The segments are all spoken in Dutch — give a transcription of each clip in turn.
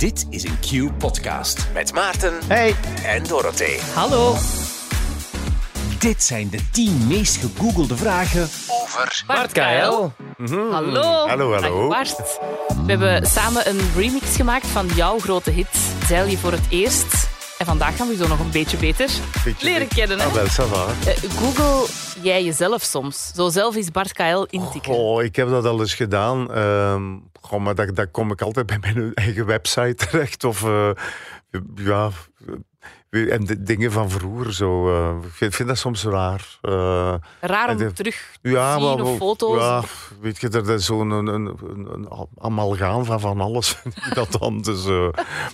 Dit is een Q-podcast met Maarten Hey. en Dorothee. Hallo. Dit zijn de 10 meest gegoogelde vragen over Bart Kael. Hallo. Hallo, hallo. Dag Bart. We hebben samen een remix gemaakt van jouw grote hit Zeil je voor het eerst. En vandaag gaan we je zo nog een beetje beter Beetje leren kennen. Hè? Ah, wel, ça va. Eh, Google jij jezelf soms? Zo zelf is Bart Kael intikken. Oh, ik heb dat al eens gedaan. ehm goh, maar dat, dat kom ik altijd bij mijn eigen website terecht. Of eh, ja, eh, en de dingen van vroeger. Zo, eh, ik vind, vind dat soms raar. Raar om de- terug te ja, zien maar of foto's. Ja, weet je, er is zo'n een, een, een, een amalgaam van van alles. dat dan, dus,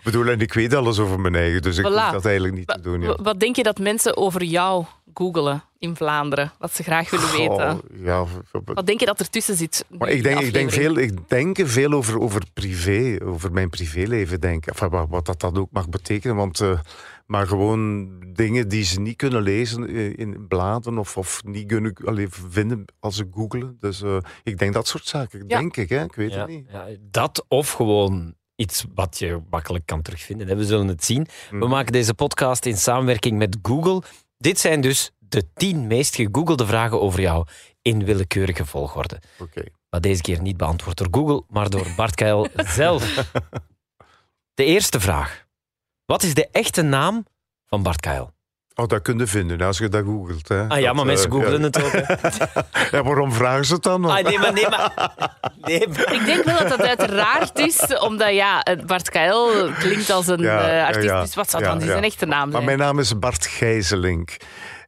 bedoel, en ik weet alles over mijn eigen, dus ik Voilà. hoef dat eigenlijk niet te doen. Ja. Wat denk je dat mensen over jou googelen in Vlaanderen? Wat ze graag willen weten? Oh, ja, Wat denk je dat ertussen zit? Maar ik de denk, ik denk, veel, ik denk veel over, over privé, over mijn privéleven. Denk. Enfin, wat, wat dat dan ook mag betekenen. Want, eh, maar gewoon dingen die ze niet kunnen lezen eh, in bladen of, of niet kunnen allee, vinden als ze googelen. Dus eh, ik denk dat soort zaken, Ja. denk ik. Hè? Ik weet Ja, het niet. ja, dat of gewoon iets wat je makkelijk kan terugvinden. We zullen het zien. We Hmm. maken deze podcast in samenwerking met Google. Dit zijn dus de tien meest gegoogelde vragen over jou in willekeurige volgorde. Oké. Maar deze keer niet beantwoord door Google, maar door Bart Keil zelf. De eerste vraag. Wat is de echte naam van Bart Keil? Oh, dat kun je vinden als je dat googelt. Hè. Ah ja, maar eh, mensen googelen ja. het ook. hè. Ja, waarom vragen ze het dan? nog? Ah, nee, maar... Nee, maar, nee, maar- Ik denk wel dat dat uiteraard is, omdat ja, eh, Bart Kael klinkt als een Ja, eh, artiest. ja. Dus wat zou Ja, dan zijn echte naam Maar mijn naam is Bart Gijzelink.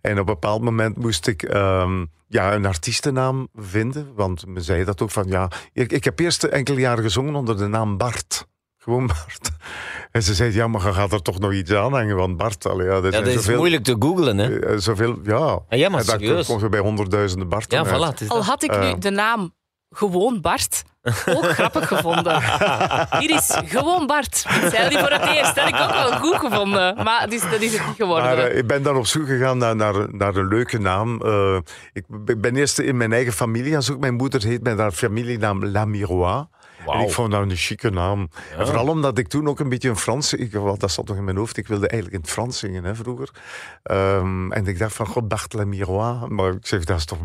En op een bepaald moment moest ik ehm, ja, een artiestennaam vinden. Want men zei dat ook van ja. Ik, ik heb eerst enkele jaren gezongen onder de naam Bart. Gewoon Bart. En ze zei ja, maar je gaat er toch nog iets aan hangen. Want Bart, allee, ja, er dat is zoveel. moeilijk te googlen, hè? eh, zoveel ja. Ah, ja, maar en daar serieus. komt je bij honderdduizenden Barten Ja, voilà. Al had ik nu Eh. de naam gewoon Bart ook grappig gevonden. Hier is gewoon Bart. Ik zei die voor het eerst. Dat heb ik ook wel goed gevonden. Maar dus, dat is het niet geworden. Maar eh, ik ben dan op zoek gegaan naar, naar, naar een leuke naam. Eh, ik ben eerst in mijn eigen familie gaan zoeken. Mijn moeder heet met haar familienaam La En ik vond dat een chique naam. Vooral omdat ik toen ook een beetje een Frans... Ik, wel, dat zat nog in mijn hoofd. Ik wilde eigenlijk in het Frans zingen hè, vroeger. Ehm, en ik dacht van, god, La Miroir. Maar ik zeg, dat is toch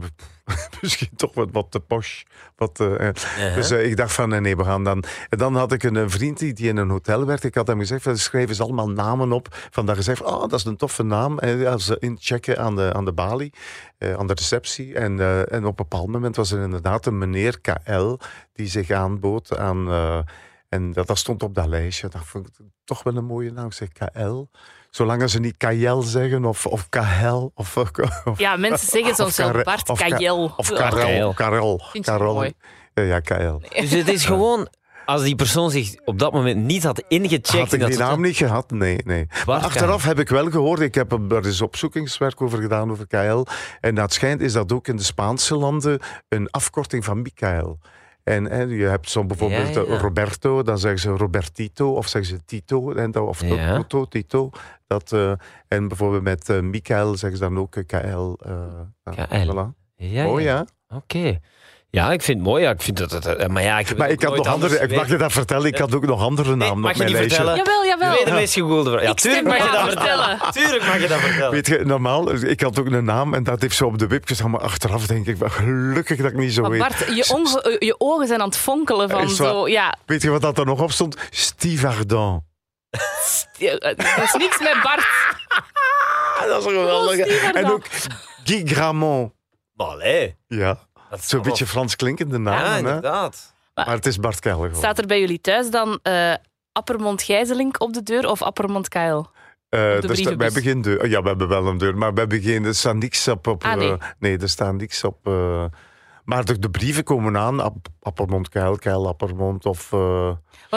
misschien toch wat, wat te posh. Wat, eh, eh. Ja. Dus eh, ik dacht van, nee, we gaan dan... En dan had ik een, vriend die, die in een hotel werkte. Ik had hem gezegd, van, schrijf eens allemaal namen op. Vandaag gezegd, oh, dat is een toffe naam. En ja, ze inchecken aan de, aan de balie, aan de receptie. En, en op een bepaald moment was er inderdaad een meneer KL die zich aanbood aan... eh, en dat, dat stond op dat lijstje. Dat vond ik toch wel een mooie naam. Ik zeg KL. Zolang ze niet KL zeggen of, of KL of, of ja, mensen zeggen soms wel Bart Kael. of. Karel. Karel. Karel. Vind je dat Karel. mooi? Ja, KL. Dus het is gewoon, als die persoon zich op dat moment niet had ingecheckt... Had ik dat die naam niet gehad? Nee, nee. Maar achteraf heb ik wel gehoord, ik heb er is opzoekingswerk over gedaan over KL. En dat schijnt is dat ook in de Spaanse landen een afkorting van Michael. En, je hebt zo bijvoorbeeld Ja, ja. eh, Roberto, dan zeggen ze Robertito of zeggen ze Tito, en dan, of Ja. Toto, Tito. Dat, eh, en bijvoorbeeld met eh Michael zeggen ze dan ook KL. ja, KL. voilà. Ja, Oh ja. ja. Oké. Ja, ik vind het mooi. Ja, ik vind dat, het- eh, maar ja, ik heb Maar ik had nog andere, ik mag je dat vertellen, ik had ook nog andere Nee, namen mag op je mijn lijstje. vertellen? Jawel, De jawel. tweede meest gegoogelde vraag. Ja, tuurlijk mag je dat vertellen. Tuurlijk mag je dat vertellen. Weet je, normaal, ik had ook een naam en dat heeft zo op de wip gestaan, maar achteraf denk ik, wel, gelukkig dat ik niet zo Maar weet. Bart, je, onge- je ogen zijn aan het fonkelen van zo... Ja, Weet je wat dat er nog op stond? Steve Ardant. ja, er is niks met Bart. dat is Steve En ook Guy Gramont. Allee. Ja, Dat zo'n wel- beetje Frans klinkende Ja, namen. hè? inderdaad. Maar het is Bart Keil geworden. Staat er bij jullie thuis dan eh Appermond Gijzelink op de deur of Appermond Keil? De we hebben geen deur. Ja, we hebben wel een deur, maar we hebben geen, er staat niks op. op Ah, nee. eh, nee, er staat niks op. eh, maar de, de brieven komen aan, App- Appermond Keil, Keil Appermond. Of, eh,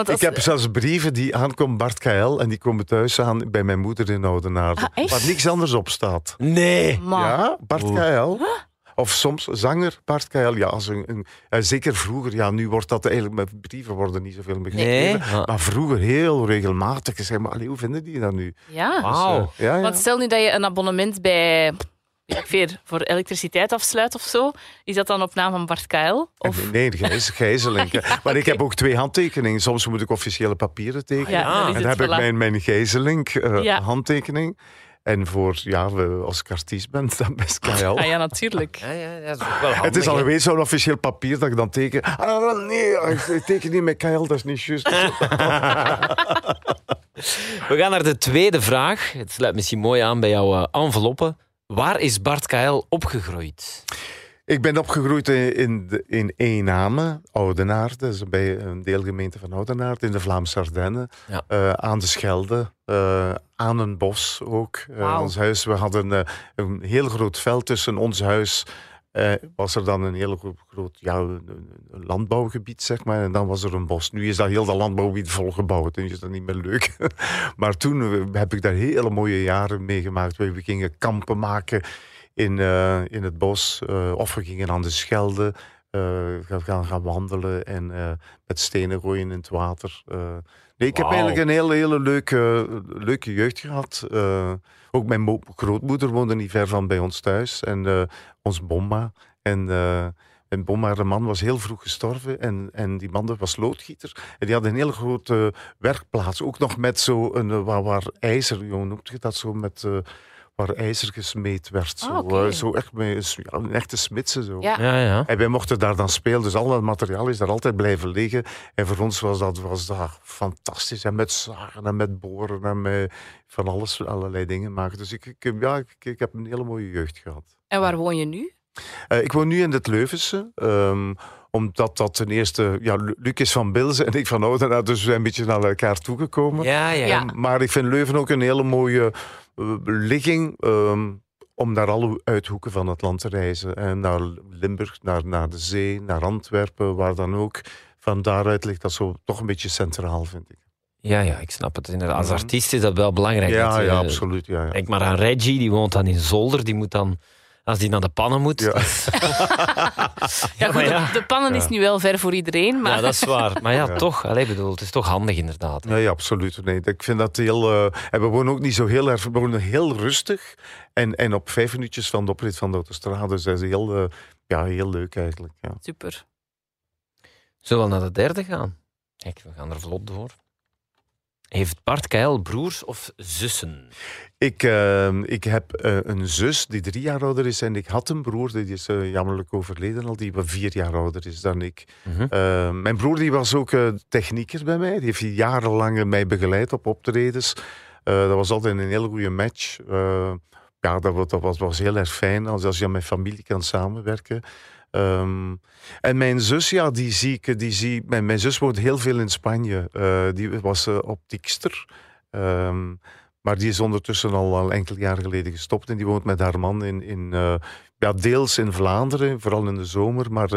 ik heb zelfs brieven die aankomen Bart Keil en die komen thuis aan bij mijn moeder in Oudenaarde. Ah, echt? waar niks anders op staat. Nee. Man. Ja, Bart. Keil. Of soms zanger Bart Keil. Ja, als een, een, eh, zeker vroeger. Ja, nu wordt dat eigenlijk... Met brieven worden niet zoveel meer Nee. geschreven. Maar- vroeger heel regelmatig. Zeg maar, allee, hoe vinden die dat nu? Ja. Wauw. Dus, eh, ja, ja. Want stel nu dat je een abonnement bij veel, voor elektriciteit afsluit of zo, is dat dan op naam van Bart Kael? Of... Nee, gijs, gijzeling. Ja, Maar ik heb ook twee handtekeningen. Soms moet ik officiële papieren tekenen. Ja, dan en dan heb ik mijn, mijn gijzeling, eh, Ja. handtekening. En voor, ja, we- als ik artiest ben, dan best KL. Ah ja, natuurlijk. Ja, ja, dat is ook wel handig. Het is al geweest zo'n officieel papier dat ik dan teken. Ah, nee, ik teken niet met KL, dat is niet juist. We gaan naar de tweede vraag. Het sluit misschien mooi aan bij jouw eh, enveloppe. Waar is Bart KL opgegroeid? Ik ben opgegroeid in, in, in Eename, Oudenaarde. Dat is bij een deelgemeente van Oudenaarde in de Vlaamse Ardennen. Ja. Eh, aan de Schelde, eh, aan een bos ook. Eh, ons huis, we hadden een heel groot veld tussen ons huis. eh, was er dan een heel gro- groot ja, landbouwgebied, zeg maar. En dan was er een bos. Nu is dat heel dat landbouwgebied volgebouwd. En is dat niet meer leuk. maar toen heb ik daar hele mooie jaren meegemaakt. We gingen kampen maken in, eh, in het bos. eh, of we gingen aan de Schelde eh, gaan, gaan, wandelen en met stenen gooien in het water. nee, ik heb eigenlijk een hele, hele leuke, leuke jeugd gehad. Eh, ook mijn mo- grootmoeder woonde niet ver van bij ons thuis. En ons bomma. En, eh en bomma, haar man, was heel vroeg gestorven. En, en die man was loodgieter. En die had een hele grote werkplaats. Ook nog met zo een, eh, waar, waar ijzer, hoe noemt je dat zo, met... waar ijzer gesmeed werd. Zo, Ah, oké. eh, zo echt met, ja, een echte smidse. Zo. Ja. Ja, ja. En wij mochten daar dan spelen, dus al dat materiaal is daar altijd blijven liggen. En voor ons was dat, was dat fantastisch. En met zagen en met boren en met van alles, allerlei dingen maken. Dus ik, ik, ja, ik, ik heb een hele mooie jeugd gehad. En waar woon je nu? Eh, ik woon nu in het Leuvense. ehm, omdat dat ten eerste... Ja, Lu- Luc is van Bilze en ik van Oudenaar, dus we zijn een beetje naar elkaar toegekomen. Ja, ja. Ja. Maar ik vind Leuven ook een hele mooie eh, ligging ehm, om naar alle uithoeken van het land te reizen. En naar Limburg, naar, naar de zee, naar Antwerpen, waar dan ook. Van daaruit ligt dat zo toch een beetje centraal, vind ik. Ja, ja, ik snap het. Inderdaad. Als Mhm. artiest is dat wel belangrijk. Ja, dat ja, absoluut. Ja, ja. Denk maar aan Reggie, die woont dan in Zolder. Die moet dan, als die naar de pannen moet... Ja. Ja, goed, maar de- pannen is nu wel ver voor iedereen, maar Ja, dat is waar. Maar ja, Ja. toch. Allee, bedoel, het is toch handig inderdaad. hè. Ja, absoluut. Nee, ik vind dat heel. eh, en we wonen ook niet zo heel erg. We wonen heel rustig. En, en op vijf minuutjes van de oprit van de autostrade. Dus dat is heel, eh, ja, heel leuk eigenlijk. Ja. super. Zullen we naar de derde gaan? Kijk, we gaan er vlot door. Heeft Bart Keil broers of zussen? Ik, eh, ik heb eh, een zus die drie jaar ouder is. En ik had een broer, die is eh, jammerlijk overleden al, die vier jaar ouder is dan ik. Mhm. Mijn broer die was ook technieker bij mij. Die heeft jarenlang mij begeleid op optredens. Dat was altijd een hele goede match. Ja, dat, dat was, was heel erg fijn als, als je met familie kan samenwerken. Ehm, en mijn zus, ja, die zie ik. Die zie, mijn, zus woont heel veel in Spanje. Eh, die was eh, optiekster. Ehm, maar die is ondertussen al, al enkele jaren geleden gestopt. En die woont met haar man in, in eh, ja, deels in Vlaanderen, vooral in de zomer. Maar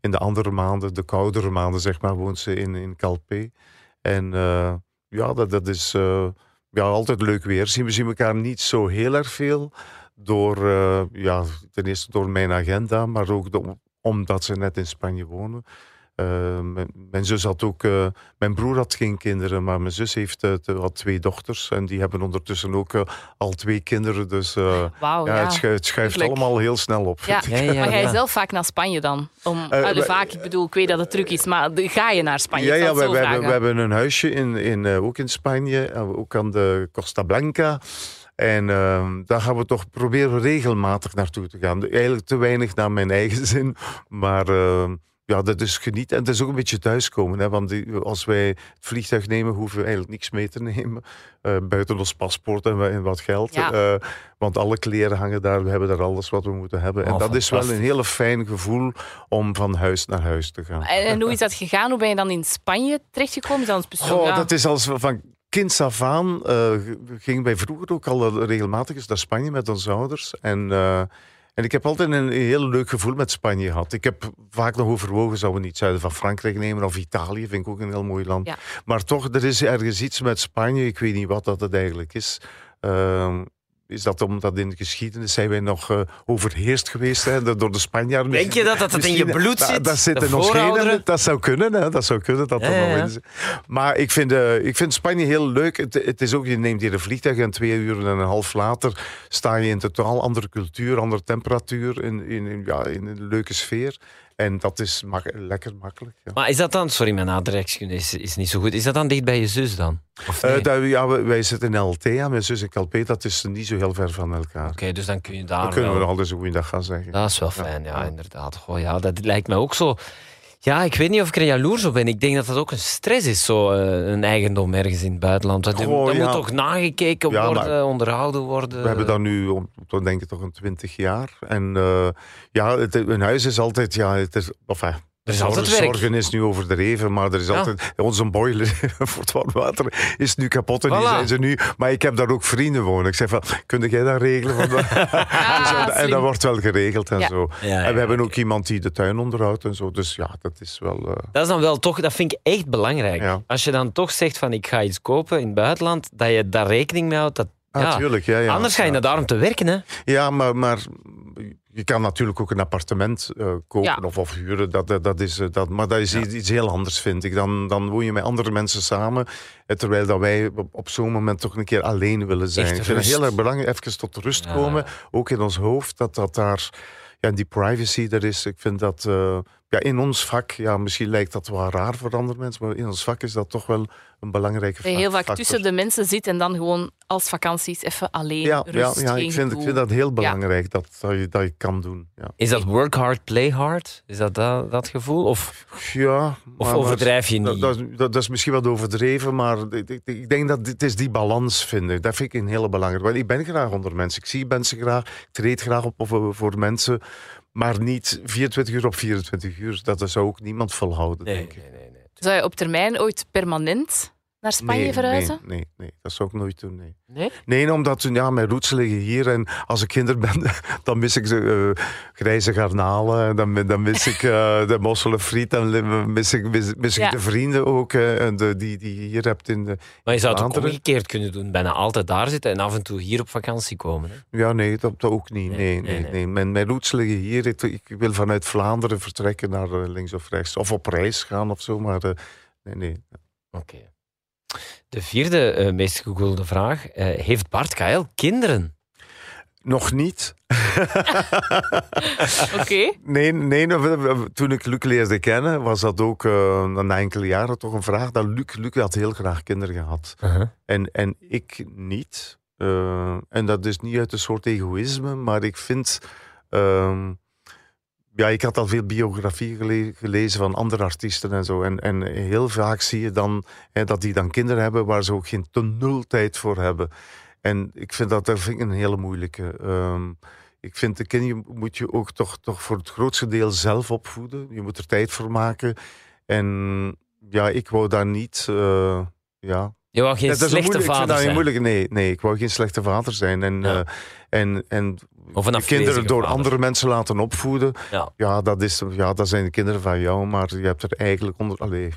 in de andere maanden, de koudere maanden, zeg maar, woont ze in, in Calpe. En ja, dat, dat is ja, altijd leuk weer. Zien we zien elkaar niet zo heel erg veel. Door, ja, ten eerste door mijn agenda, maar ook do- omdat ze net in Spanje wonen. Eh, mijn, mijn zus had ook, eh, mijn broer had geen kinderen, maar mijn zus heeft eh, had twee dochters en die hebben ondertussen ook al twee kinderen. Dus eh, Wauw, ja, ja. Het, schu- het schuift Tuurlijk. allemaal heel snel op. Ja. Ja, ja, Maar ga je ja. zelf vaak naar Spanje dan? Om, Eh, vaak, ik bedoel, ik weet dat het druk is, maar ga je naar Spanje? Ja, ja we, hebben, we hebben een huisje in, in, eh, ook in Spanje, ook aan de Costa Blanca. En ehm, daar gaan we toch proberen regelmatig naartoe te gaan. Eigenlijk te weinig naar mijn eigen zin, maar ehm, ja, dat is genieten. En het is ook een beetje thuiskomen, hè, want die- als wij het vliegtuig nemen, hoeven we eigenlijk niks mee te nemen. eh, buiten ons paspoort en, wa- en wat geld. Ja. Eh, want alle kleren hangen daar, we hebben daar alles wat we moeten hebben. En Oh, dat is wel een hele fijn gevoel om van huis naar huis te gaan. En, en hoe is dat gegaan? Hoe ben je dan in Spanje terechtgekomen? Is dat ja. dat is als van kinds af aan. eh, gingen wij vroeger ook al regelmatig eens naar Spanje met onze ouders. En, eh, en ik heb altijd een heel leuk gevoel met Spanje gehad. Ik heb vaak nog overwogen, zouden we niet zuiden van Frankrijk nemen of Italië, vind ik ook een heel mooi land. Ja. Maar toch, er is ergens iets met Spanje, ik weet niet wat dat het eigenlijk is. Ehm, is dat omdat in de geschiedenis zijn wij nog eh, overheerst geweest hè, door- de Spanjaarden. Denk je dat dat in je Misschien- bloed zit? Dat, zit in ons genen. Dat zou kunnen, hè, dat zou kunnen. Dat Ja, nog ja. Maar ik vind, eh, ik vind Spanje heel leuk. Het, het is ook, je neemt hier een vliegtuig en twee uur en een half later sta je in totaal andere cultuur, andere temperatuur, in, in, in- ja, in een leuke sfeer. En dat is mak- lekker makkelijk. Ja. Maar is dat dan, sorry, mijn aardrijkskunde is, is niet zo goed. Is dat dan dicht bij je zus dan? Nee? Eh, dat, ja, wij, wij zitten in Altea, mijn zus in Calpe, dat is niet zo heel ver van elkaar. Oké, dus dan kun je daar Dan kunnen we nog altijd een goede dag gaan zeggen. Dat is wel fijn, ja, inderdaad. Goh, ja, dat lijkt me ook zo. Ja, ik weet niet of ik er jaloers op ben. Ik denk dat dat ook een stress is, zo eh, een eigendom ergens in het buitenland. Dat, Oh, dat ja. moet toch nagekeken Ja, worden, onderhouden worden. We hebben dat nu, denk ik toch een twintig jaar. En eh, ja, het, een huis is altijd, ja, het is, enfin, Er is altijd werk. Zorgen is nu overdreven, maar er is Ja. altijd... Onze boiler voor het warm water is nu kapot en die zijn ze nu... Maar ik heb daar ook vrienden wonen. Ik zeg van, kun jij dat regelen? Van Ah, en dat wordt wel geregeld en Ja. zo. Ja, ja, en we hebben ook iemand die de tuin onderhoudt en zo. Dus ja, dat is wel... eh, Dat is dan wel toch, dat vind ik echt belangrijk. Ja. Als je dan toch zegt van ik ga iets kopen in het buitenland, dat je daar rekening mee houdt. Dat, ah, ja. tuurlijk, ja, ja. Anders ga je ja. naar daar om te werken. Hè? Ja, maar, maar je kan natuurlijk ook een appartement eh, kopen Ja. of, of huren. Dat, dat, dat is, eh, dat, maar dat is iets, iets heel anders, vind ik. Dan, dan woon je met andere mensen samen. eh, Terwijl dat wij op, op zo'n moment toch een keer alleen willen zijn. Echt ik vind het heel erg belangrijk, even tot rust Ja. komen. Ook in ons hoofd, dat, dat daar... Ja, die privacy er is. Ik vind dat... eh, ja, in ons vak, ja, misschien lijkt dat wel raar voor andere mensen, maar in ons vak is dat toch wel een belangrijke Dat je heel vaak factor. tussen de mensen zit en dan gewoon als vakanties even alleen Ja, rust, ja, ja ik, vind, ik vind dat heel belangrijk dat, dat, je, dat je kan doen. Ja. Is dat work hard, play hard? Is dat dat, dat gevoel? Of, Ja, of overdrijf je niet? Dat, dat, dat is misschien wat overdreven, maar ik, ik- ik denk dat dit is die balans vinden. Dat vind ik een hele belangrijke. Want ik ben graag onder mensen. Ik zie mensen graag, ik treed graag op voor, voor mensen. Maar niet 24 uur op 24 uur. Dat zou ook niemand volhouden, nee, denk ik. nee, nee, nee. Zou je op termijn ooit permanent naar Spanje nee, verhuizen? Nee, nee, nee, dat zou ik nooit doen. Nee, Nee? nee omdat ja, mijn roots liggen hier. En als ik kinder ben, dan mis ik de eh, grijze garnalen. en Dan, dan mis ik eh, de mosselenfriet. Dan mis ik, mis, mis ik Ja. de vrienden ook. eh, en de, die, die je hier hebt in de, Maar je zou het ook omgekeerd kunnen doen. Bijna altijd daar zitten en af en toe hier op vakantie komen. Hè? Ja, nee, dat, dat ook niet. Nee, Nee, nee, nee, nee. nee. Mijn, mijn roots liggen hier. Ik, ik wil vanuit Vlaanderen vertrekken naar links of rechts. Of op reis gaan of zo, maar eh, nee, nee. Oké. De vierde eh, meest gegoogelde vraag. eh, heeft Bart Kael kinderen? Nog niet. Oké. Nee, nee toen ik Luc leerde kennen, was dat ook eh, na enkele jaren toch een vraag. Dat Luc, Luc had heel graag kinderen gehad. En, en ik niet. Eh, en dat is niet uit een soort egoïsme, maar ik vind. ehm, ja, ik had al veel biografieën gele- gelezen van andere artiesten en zo. En, en heel vaak zie je dan hè, dat die dan kinderen hebben waar ze ook geen te nul tijd voor hebben. En ik vind dat, dat vind ik een hele moeilijke. Ehm, ik vind de kinderen moet je ook toch, toch voor het grootste deel zelf opvoeden. Je moet er tijd voor maken. En ja, ik wou daar niet. eh, ja, Je wou geen ja, slechte moeilijk- vader zijn. moeilijke, nee, nee, ik wou geen slechte vader zijn. En, Ja. eh, en, en Of de kinderen door vader. andere mensen laten opvoeden. Ja. Ja, dat, is, ja, dat zijn de kinderen van jou, maar je hebt er eigenlijk onder. Allee,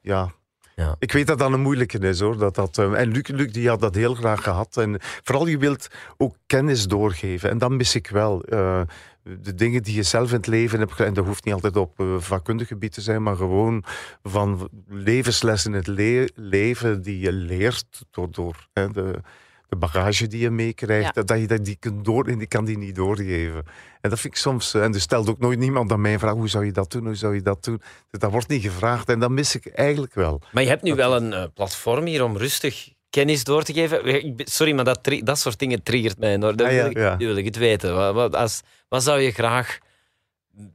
ja. Ja. Ik weet dat dat een moeilijke is hoor. Dat, dat, eh, en Luc, Luc die had dat heel graag gehad. En vooral je wilt ook kennis doorgeven. En dat mis ik wel. Eh, de dingen die je zelf in het leven hebt en dat hoeft niet altijd op eh, vakkundig gebied te zijn, maar gewoon van levenslessen in het le- leven die je leert door, door hè, de, de bagage die je meekrijgt, Ja. dat, dat je dat, die, kunt door, en die kan die niet doorgeven. En dat vind ik soms, eh, en er stelt ook nooit niemand aan mij een vraag, hoe zou je dat doen, hoe zou je dat doen? Dus dat wordt niet gevraagd en dat mis ik eigenlijk wel. Maar je hebt nu wel een eh, platform hier om rustig kennis door te geven. Sorry, maar dat, dat soort dingen triggert mij enorm. Dat Ah, ja, wil, ik, ja. nu wil ik het weten. Wat, wat, als, wat zou je graag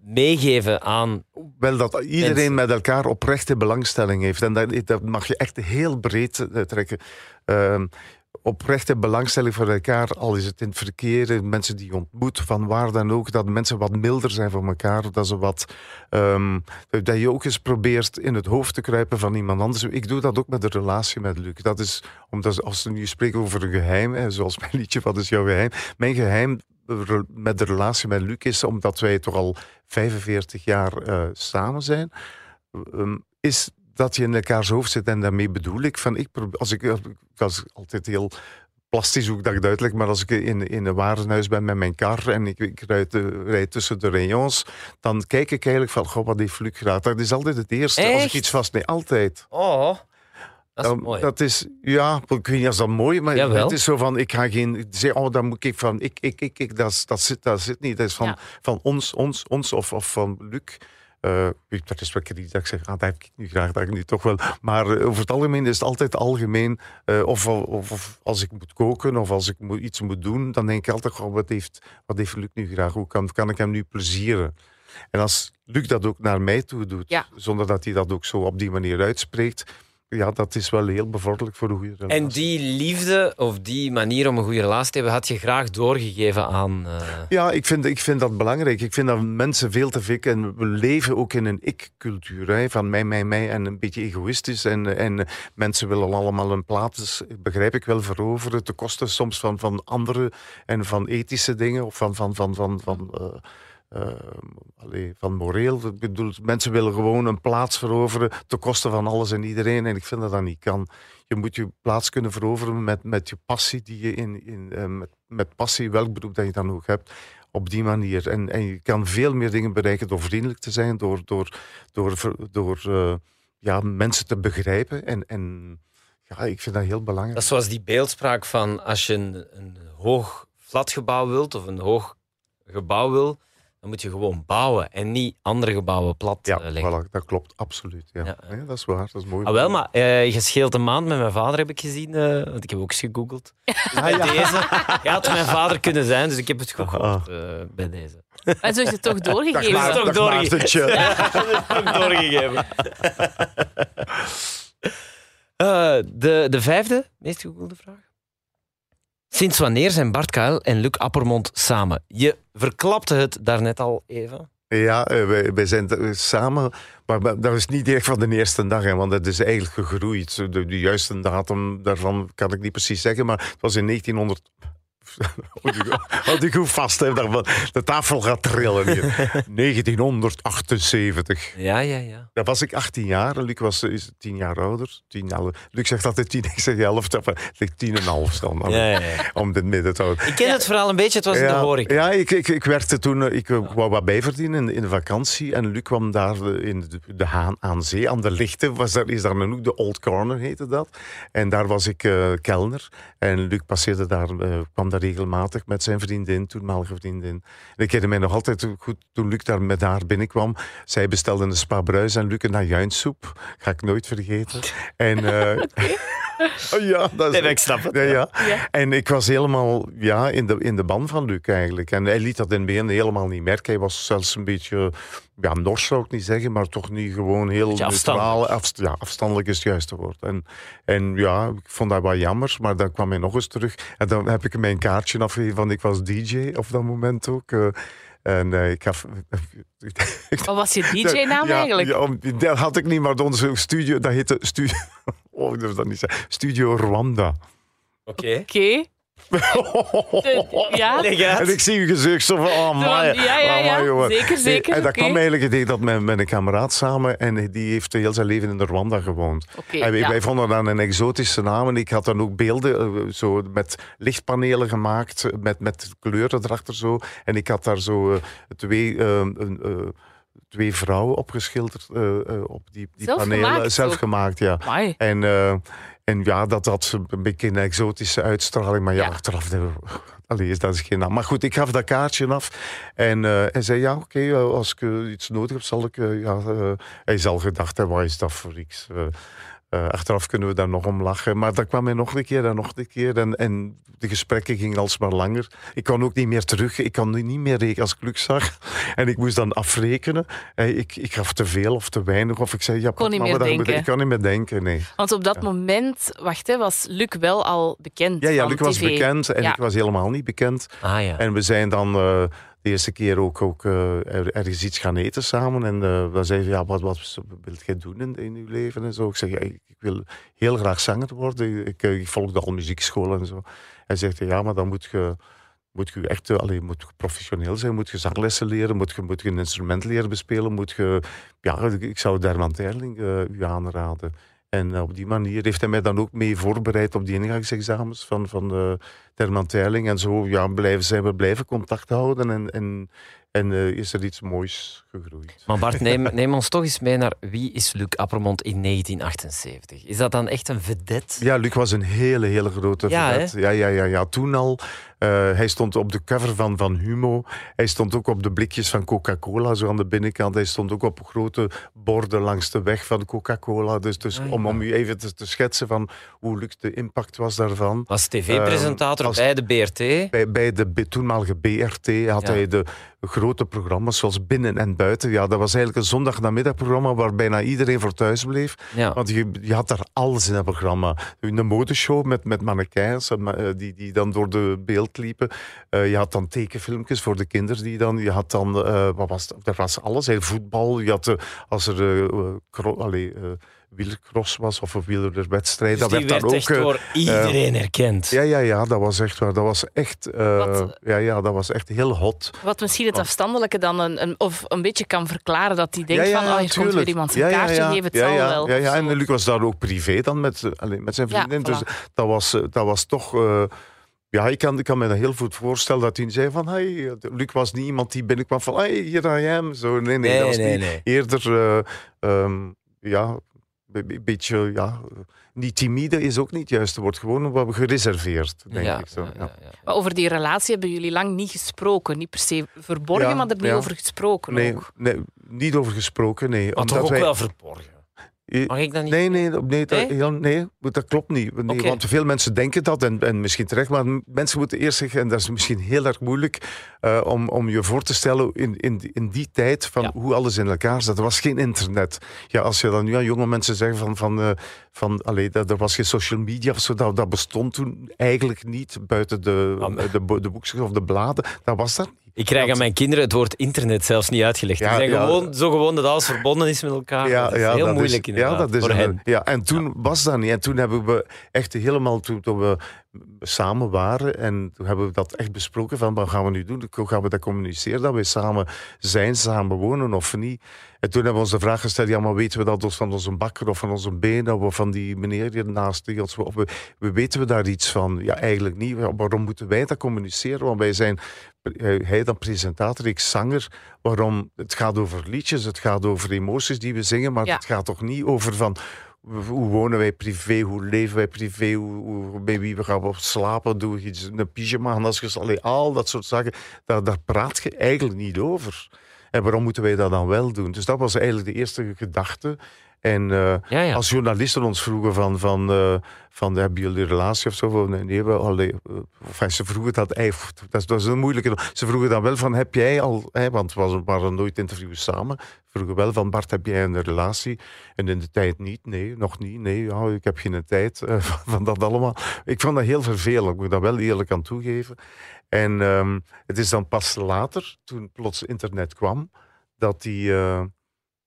meegeven aan... Wel dat iedereen Mensen. met elkaar oprechte belangstelling heeft. En dat, dat mag je echt heel breed eh, trekken. Ehm, oprechte belangstelling voor elkaar, al is het in het verkeer, in mensen die je ontmoet, van waar dan ook, dat mensen wat milder zijn voor elkaar, dat ze wat, ehm, dat je ook eens probeert in het hoofd te kruipen van iemand anders. Ik doe dat ook met de relatie met Luc. Dat is, omdat als we nu spreken over een geheim, hè, zoals mijn liedje, wat is jouw geheim? Mijn geheim re- met de relatie met Luc is, omdat wij toch al 45 jaar eh, samen zijn, ehm, is dat je in elkaars hoofd zit. En daarmee bedoel ik van, ik, probeer- als ik, ik was altijd heel plastisch hoe ik dat uitleg, maar als ik in, in een warenhuis ben met mijn kar en ik, ik rijd, rijd tussen de rayons, dan kijk ik eigenlijk van, goh, wat heeft Luc gedaan? Dat is altijd het eerste als ik iets vast... Nee, altijd. Oh, dat is Um, mooi. dat is, ja, ik weet niet of dat mooi maar Jawel. het is zo van, ik ga geen zeggen, oh, dan moet ik van, ik, ik, ik, ik dat, dat, zit, dat zit niet. Dat is van, Ja. van ons, ons, ons of, of van Luc. Eh dat is wel iets dat ik zeg, ah, dat heb ik nu graag, dat ik nu toch wel. Maar eh, over het algemeen is het altijd algemeen. eh, of, of, of als ik moet koken of als ik moet, iets moet doen, dan denk ik altijd, wat, heeft, wat heeft Luc nu graag? Hoe kan, kan ik hem nu plezieren? En als Luc dat ook naar mij toe doet, Ja. zonder dat hij dat ook zo op die manier uitspreekt, ja, dat is wel heel bevorderlijk voor de goede relatie. En die liefde of die manier om een goede relatie te hebben, had je graag doorgegeven aan. eh, Ja, ik vind, ik vind dat belangrijk. Ik vind dat mensen veel te veel... En we leven ook in een ik-cultuur. Van mij, mij, mij. En een beetje egoïstisch. En, en mensen willen allemaal een plaats, begrijp ik wel, veroveren. Ten koste soms van, van andere en van ethische dingen. Of van... van, van, van, van eh, allee, van moreel. Ik bedoel, mensen willen gewoon een plaats veroveren ten koste van alles en iedereen. En ik vind dat dat niet kan. Je moet je plaats kunnen veroveren met, met je passie die je in, in eh, met, met passie, welk beroep dat je dan ook hebt, op die manier. En, en je kan veel meer dingen bereiken door vriendelijk te zijn, door, door, door, door eh, ja, mensen te begrijpen. En, en ja, ik vind dat heel belangrijk. Dat is zoals die beeldspraak van als je een, een hoog flatgebouw wilt of een hoog gebouw wil, dan moet je gewoon bouwen en niet andere gebouwen plat ja, eh, leggen. voilà, dat klopt, absoluut. Ja. Ja. Ja, dat is waar, dat is mooi. Ah, wel, maar eh, je scheelt een maand met mijn vader, heb ik gezien. eh, want ik heb ook eens gegoogeld. Dus bij deze. Ja, had mijn vader kunnen zijn, dus ik heb het gegoogeld eh, bij deze. En zo is het toch Dag, doorgegeven. Maarten- toch dag, doorgegeven. Maartentje. Ook doorgegeven. Eh, de, de vijfde meest gegoogelde vraag. Sinds wanneer zijn Bart Kuil en Luc Appermond samen? Je verklapte het daarnet al even. Ja, eh, wij, wij zijn eh, samen, maar dat is niet direct van de eerste dag, want het is eigenlijk gegroeid. De, de juiste datum daarvan kan ik niet precies zeggen, maar het was in 1900. Houd je- goed vast, hè, daarvan. de tafel gaat trillen hier. 1978. Ja, ja, ja. Dan was ik 18 jaar en Luc was is 10 jaar ouder. 10 jaar, Luc zegt altijd 10, ik zeg 11, enfin, het ligt 10 en half dan, ja, ja, ja. om dit midden te houden. Ik ken het verhaal een beetje, het was in de horeca. Ja, ik, ik, ik werkte toen, eh, ik eh, wou wat bijverdienen in, in de vakantie. En Luc kwam daar in de, de Haan aan Zee, aan de Lichten. Was daar, is daar een hoek, de Old Corner heette dat. En daar was ik eh, kelner. En Luc passeerde daar, eh, kwam daar regelmatig met zijn vriendin, toenmalige vriendin. En ik herinner mij nog altijd goed, toen Luc daar met haar binnenkwam. Zij bestelde een spa bruis en Luc een ajuinsoep. Ga ik nooit vergeten. En, eh, oh ja, dat is, Nee, ik snap het. ja, ja. Ja. En ik was helemaal ja, in, de, in de ban van Luc eigenlijk. En hij liet dat in het begin helemaal niet merken. Hij was zelfs een beetje, ja, nors zou ik niet zeggen, maar toch niet gewoon heel neutraal. Afst- ja, afstandelijk is het juiste woord. En, en ja, ik vond dat wel jammer, maar dan kwam hij nog eens terug. En dan heb ik hem mijn kaartje afgegeven, want ik was DJ op dat moment ook. eh. en eh, ik gaf... Wat was je DJ-naam Ja, eigenlijk? Ja, dat had ik niet, maar onze studio, dat heette studio... Oh, ik durf dat niet zeggen. Studio Rwanda. Oké. Oké. De- ja? Leg uit. En ik zie u gezucht zo van, oh my, ja, ja. Zeker, zeker, En dat oké. kwam eigenlijk, ik deed dat met, met een kameraad samen en die heeft heel zijn leven in Rwanda gewoond. Oké, en wij, ja. wij vonden dat een exotische naam en ik had dan ook beelden eh, zo met lichtpanelen gemaakt, met, met kleuren erachter zo. En ik had daar zo eh, twee... eh, een, eh, Twee vrouwen opgeschilderd eh, eh, op die, die Zelf panelen. gemaakt Zelf ook? gemaakt, ja. Amai. En, eh, en ja, dat had een beetje een exotische uitstraling. Maar ja, Ja. achteraf... Allee, is dat is geen naam. Maar goed, ik gaf dat kaartje af. En hij zei, ja, oké, als ik iets nodig heb, zal ik... ja, hij zal gedacht hebben, wat is dat voor iets? Eh, achteraf kunnen we daar nog om lachen. Maar dan kwam hij nog een keer en nog een keer. En, en de gesprekken gingen alsmaar langer. Ik kon ook niet meer terug. Ik kon nu niet meer rekenen als ik Luc zag. En ik moest dan afrekenen. Ik, ik gaf te veel of te weinig. Of ik zei, ja, Kon niet mama, meer dat moet- denken. Ik kan niet meer denken, nee. Want op dat moment, wacht, hè, was Luc wel al bekend. Ja, ja, van Luc was TV. bekend en Ja. ik was helemaal niet bekend. Ah ja. En we zijn dan eh, de eerste keer ook, ook eh, er- ergens iets gaan eten samen. En eh we zeiden, ja, wat, wat wilt jij doen in, uw leven? En zo. Ik zeg, ja, ik, wil heel graag zanger worden. Ik, eh, ik volgde al muziekschool en zo. Hij zegt, ja, maar dan moet je... Moet je echt allee, moet je professioneel zijn, moet je zanglessen leren, moet je, moet je een instrument leren bespelen, moet je... Ja, ik zou Derman Terling eh, u aanraden. En op die manier heeft hij mij dan ook mee voorbereid op die ingangsexamens van, van de Terman Teiling. En zo ja, blijven, zijn we blijven contact houden en, en, en eh, is er iets moois gegroeid. Maar Bart, neem, neem ons toch eens mee naar wie is Luc Appermond in 1978? Is dat dan echt een vedette? Ja, Luc was een hele, hele grote Ja, vedette. Ja, ja, ja, ja, toen al. Eh, hij stond op de cover van, van Humo. Hij stond ook op de blikjes van Coca-Cola, zo aan de binnenkant. Hij stond ook op grote borden langs de weg van Coca-Cola. Dus, dus Ah, ja. om, om u even te, te schetsen van hoe Luc de impact was daarvan. Was tv-presentator Ehm, als- bij de BRT. Bij, bij de toenmalige BRT had Ja. hij de grote programma's zoals Binnen en Buiten. Ja, dat was eigenlijk een zondagnamiddagprogramma waar bijna iedereen voor thuis bleef. Ja. Want je, je had daar alles in dat programma. Een modeshow met, met mannequins eh, ma- eh, die, die dan door de beeld liepen. Eh, je had dan tekenfilmpjes voor de kinderen. Die dan, je had dan, eh, wat was het? Er was alles. hè. Voetbal. Je had, eh, als er allee, wielercross was of een wielerwedstrijd. Dus dat die werd werd dan echt ook... eh, door iedereen herkend. ja, ja, ja, dat was echt waar. Dat was echt, eh, Wat- ja, ja, dat was echt heel hot. Wat misschien het afstandelijke dan een, een, of een beetje kan verklaren dat hij denkt ja, ja, van, oh, hier komt tuurlijk. weer iemand zijn Ja, kaartje ja. geven, het ja, zal ja, wel. Ja, ja. En Luc was daar ook privé dan met, allee, met zijn Ja, vriendin. dus dat was, dat was toch... eh, ja, ik kan, ik kan me dat heel goed voorstellen dat hij zei van... Hey, Luc was niet iemand die binnenkwam van... Hey, hier I am. Zo, nee, nee, dat was nee, niet. nee. Eerder, eh, ehm, ja, een be- beetje... Ja, niet timide is ook niet het juiste woord. Gewoon wat gereserveerd, denk ja, ik. Zo, ja, ja. ja, ja. Maar over die relatie hebben jullie lang niet gesproken. Niet per se verborgen, Ja, maar er niet ja. over gesproken Nee, ook. nee, niet over gesproken, nee. Maar toch ook wij- wel verborgen. Mag ik dat niet? Nee, nee, nee, dat, Nee? heel- nee, dat klopt niet. Nee. Want veel mensen denken dat, en, en misschien terecht, maar mensen moeten eerst zeggen, en dat is misschien heel erg moeilijk, eh, om, om je voor te stellen in, in, die- in die tijd van Ja. hoe alles in elkaar zat. Er was geen internet. Ja, als je dan nu aan jonge mensen zegt van, van, eh, van allee, dat, er was geen social media of zo, dat, dat bestond toen eigenlijk niet buiten de, de, de boekjes of de bladen. Dat was dat. Ik krijg aan mijn kinderen het woord internet zelfs niet uitgelegd. Ja, Die zijn ja. gewoon, zo gewoon dat alles verbonden is met elkaar. dat is heel dat moeilijk is, Ja, dat is voor hen. ja, en toen was dat niet. En toen hebben we echt helemaal, toen, toen we samen waren, en toen hebben we dat echt besproken van wat gaan we nu doen? Hoe gaan we dat communiceren? Dat we samen zijn, samen wonen of niet? En toen hebben we ons de vraag gesteld, ja, maar weten we dat dus van onze bakker of van onze benen of van die meneer die ernaast die ons... Of we, we weten we daar iets van? Ja, eigenlijk niet. Waarom moeten wij dat communiceren? Want wij zijn, hij dan presentator, ik zanger. Waarom? Het gaat over liedjes, het gaat over emoties die we zingen, maar Ja. het gaat toch niet over van... Hoe wonen wij privé? Hoe leven wij privé? Hoe, hoe, bij wie we gaan op slapen? Doe iets, een pyjama aan als allee, al dat soort zaken. Daar, daar praat je eigenlijk niet over. En waarom moeten wij dat dan wel doen? Dus dat was eigenlijk de eerste gedachte. En eh, Ja, ja. als journalisten ons vroegen van, van, eh, van hebben jullie een relatie of zo? Nee, nee we, allee, eh, enfin, ze vroegen dat eigenlijk, dat is, dat is een moeilijke. Ze vroegen dan wel van, heb jij al, want we waren- nooit interviews samen, vroegen wel van, Bart, heb jij een relatie? En in de tijd niet, nee, nog niet, nee, ja, ik heb geen tijd van, van dat allemaal. Ik vond dat heel vervelend, ik moet dat wel eerlijk aan toegeven. En ehm, het is dan pas later, toen plots internet kwam, dat die...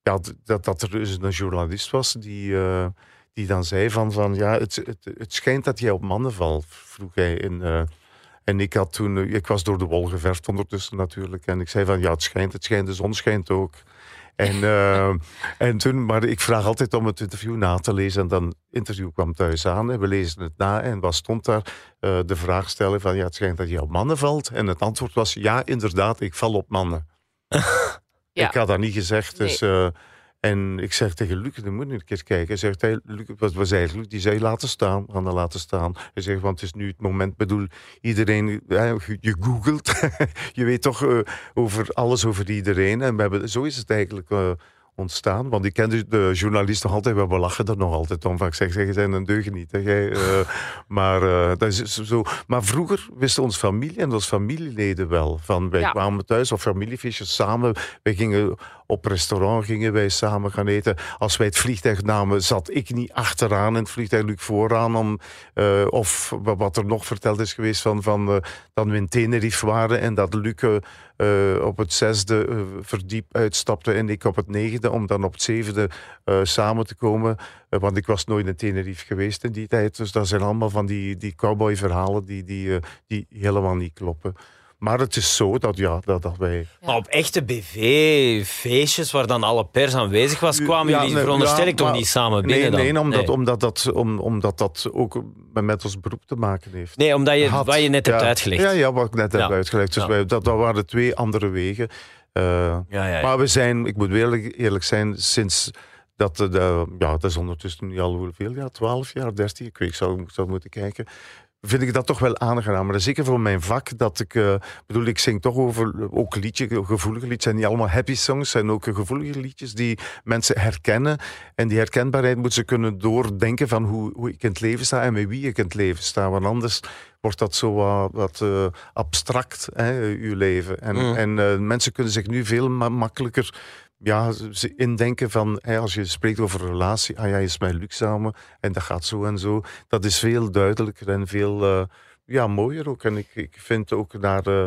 ja, dat, dat er dus een journalist was die, eh, die dan zei van, van ja, het, het, het schijnt dat jij op mannen valt, vroeg hij. In, eh, en ik had toen, eh, ik was door de wol geverfd ondertussen natuurlijk. En ik zei van, ja, het schijnt, het schijnt, de zon schijnt ook. En, en toen, maar ik vraag altijd om het interview na te lezen. En dan, interview kwam thuis aan en we lezen het na. En wat stond daar? De vraag stellen van, ja, het schijnt dat je op mannen valt. En het antwoord was, ja, inderdaad, ik val op mannen. Ja. Ik had dat niet gezegd. Dus, eh, en ik zeg tegen Luc, je moet nu een keer kijken. Hij zegt, hey, Luc, wat was eigenlijk Luc? Die zei, laten staan, dat laten staan. Hij zegt, want het is nu het moment, bedoel, iedereen, ja, je- je googelt. je weet toch eh, over alles over iedereen. En we hebben, zo is het eigenlijk eh, ontstaan. Want ik ken de, de journalist nog altijd, we lachen er nog altijd om. Van, ik zeg, zeg, je zijn een deugeniet. Hè, jij, eh, maar, eh, dat is zo. maar vroeger wisten ons familie en onze familieleden wel. Van, wij Ja. kwamen thuis op familiefeestjes samen. Wij gingen op restaurant gingen wij samen gaan eten. Als wij het vliegtuig namen, zat ik niet achteraan in het vliegtuig, Luc vooraan. Om, eh, of wa- wat er nog verteld is geweest van, van eh, dat we in Tenerife waren en dat Luc eh, op het zesde verdiep uitstapte en ik op het negende, om dan op het zevende samen te komen. Want ik was nooit in Tenerife geweest in die tijd. Dus dat zijn allemaal van die, die cowboy-verhalen die, die, eh, die helemaal niet kloppen. Maar het is zo dat, ja, dat, dat wij... Maar op echte BV-feestjes waar dan alle pers aanwezig was, kwamen Ja, jullie nee, veronderstel ja, ik toch maar- niet samen Nee, binnen dan? nee, omdat, nee. Omdat, dat, om, omdat dat ook met- ons beroep te maken heeft. Nee, omdat je, Had. wat je net hebt uitgelegd. Ja, ja, wat ik net heb uitgelegd. Dus wij, dat, dat waren twee andere wegen. Eh, Ja, ja, ja. Maar we zijn, ik moet eerlijk, eerlijk zijn, sinds dat, de, de- ja, dat is ondertussen nu al hoeveel jaar? 12 jaar, 13? Ik weet, ik zou, ik zou moeten kijken. Vind ik dat toch wel aangenaam. Maar zeker voor mijn vak, dat ik, eh, bedoel, ik zing toch over ook liedjes, gevoelige liedjes. zijn niet allemaal happy songs, zijn ook gevoelige liedjes die mensen herkennen. En die herkenbaarheid moeten ze kunnen doordenken van hoe, hoe ik in het leven sta en met wie ik in het leven sta. Want anders wordt dat zo wat, wat eh, abstract, hè, uw leven. En, Mm. en eh, mensen kunnen zich nu veel ma- makkelijker ja, indenken van, als je spreekt over een relatie, ah ja, je is Luc samen en dat gaat zo en zo. Dat is veel duidelijker en veel eh, ja, mooier ook. En ik, ik vind ook naar, eh,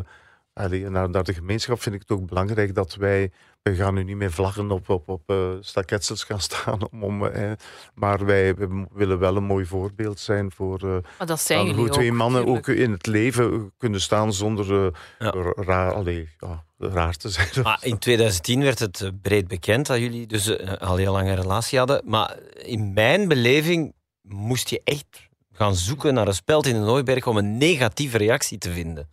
allee, naar, naar de gemeenschap vind ik het ook belangrijk dat wij, we gaan nu niet meer vlaggen op, op, op eh, staketsels gaan staan, om, om, eh, maar wij we willen wel een mooi voorbeeld zijn voor eh, Maar dat zijn hoe twee ook, mannen tuurlijk. ook in het leven kunnen staan zonder eh, Ja. raar, allee, ja, raar te zijn. Maar in 2010 werd het breed bekend dat jullie dus al heel lang een relatie hadden. Maar in mijn beleving moest je echt gaan zoeken naar een speld in de Nooiberg om een negatieve reactie te vinden.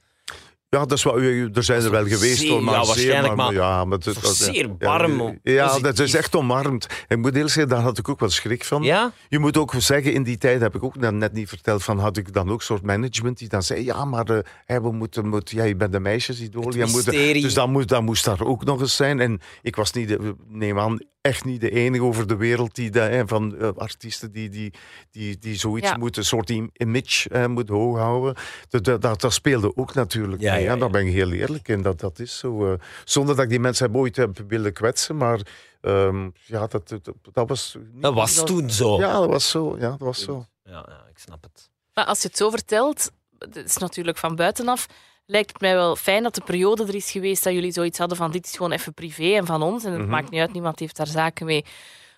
Ja, dat is wat, er zijn er wel geweest zeer- hoor, maar ja, zeer, waarschijnlijk, maar, maar ja, maar het dat- zeer warm, Ja, ja, dat is echt omarmd. En ik moet eerlijk zeggen, daar had ik ook wel schrik van. Ja? Je moet ook zeggen, in die tijd heb ik ook net niet verteld van, had ik dan ook soort management die dan zei, ja, maar eh, hè, we moeten, moet, ja, je bent de meisjesidool. Moet, dus dat moest, dat moest daar ook nog eens zijn. En ik was niet, de, neem aan, echt niet de enige over de wereld die dat, hè, van eh, artiesten die, die, die, die zoiets Ja. moeten, een soort im- image eh, moet hoog houden. Dat, dat, dat, dat speelde ook natuurlijk Ja, mee. ja, hè. ja. Daar ben ik heel eerlijk in. Dat, dat is zo. eh, zonder dat ik die mensen heb ooit heb willen kwetsen, maar ehm, ja, dat, dat, dat was... niet- Dat was toen zo. Ja, dat was zo. Ja, dat was zo. Ja, ja, ik snap het. Maar als je het zo vertelt, het is natuurlijk van buitenaf, lijkt het mij wel fijn dat de periode er is geweest dat jullie zoiets hadden van dit is gewoon even privé en van ons en het Mhm. maakt niet uit, niemand heeft daar zaken mee.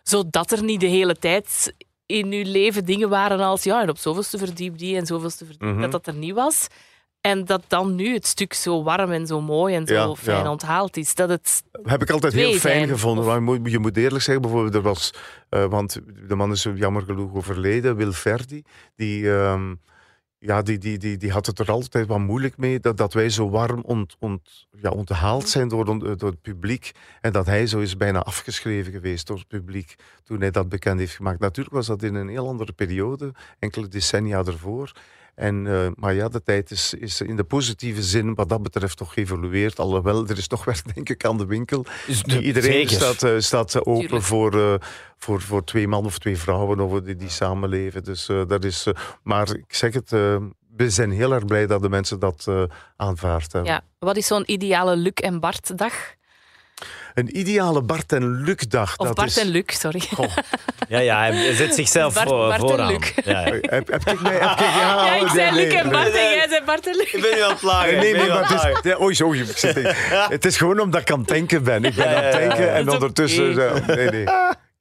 Zodat er niet de hele tijd in uw leven dingen waren als ja, en op zoveelste verdiep die en zoveelste verdiep, Mhm. dat dat er niet was. En dat dan nu het stuk zo warm en zo mooi en zo Ja, fijn ja. onthaald is. Dat het, Heb ik altijd heel fijn zijn, gevonden. of- Maar je moet, eerlijk zeggen, bijvoorbeeld, er was, eh, want de man is jammer genoeg overleden, Wil Verdi, die, ehm, ja, die, die, die, die had het er altijd wat moeilijk mee dat, dat wij zo warm ont, ont, ja, onthaald zijn door, door het publiek. En dat hij zo is bijna afgeschreven geweest door het publiek toen hij dat bekend heeft gemaakt. Natuurlijk was dat in een heel andere periode, enkele decennia ervoor. En, eh, maar ja, de tijd is, is in de positieve zin wat dat betreft toch geëvolueerd. Alhoewel, er is toch werk denk ik aan de winkel. Dus iedereen zeker. staat, eh, staat open Tuurlijk. voor, eh, voor, voor twee mannen of twee vrouwen of die, die samenleven. Dus, eh, dat is, eh, maar ik zeg het, eh, we zijn heel erg blij dat de mensen dat eh, aanvaard hebben. ja. Wat is zo'n ideale Luc en Bart dag? Een ideale Bart en Luc dag. Of dat Bart is, en Luc, sorry. Goh, Ja, ja, hij zet zichzelf Bart- voor, Bart en. Luc. Ja, ja. heb, heb ik mij... Heb ik, ja, Ja, ik nee, zei nee, Luc en nee. Bart en jij zei Bart en Luc. Ik ben nu aan het plagen. Nee, nee, maar aan het is, ja, oei, zo, ik zit het is gewoon omdat ik aan het denken ben. Ik ben Ja, aan het denken ja. en ondertussen... nee, nee.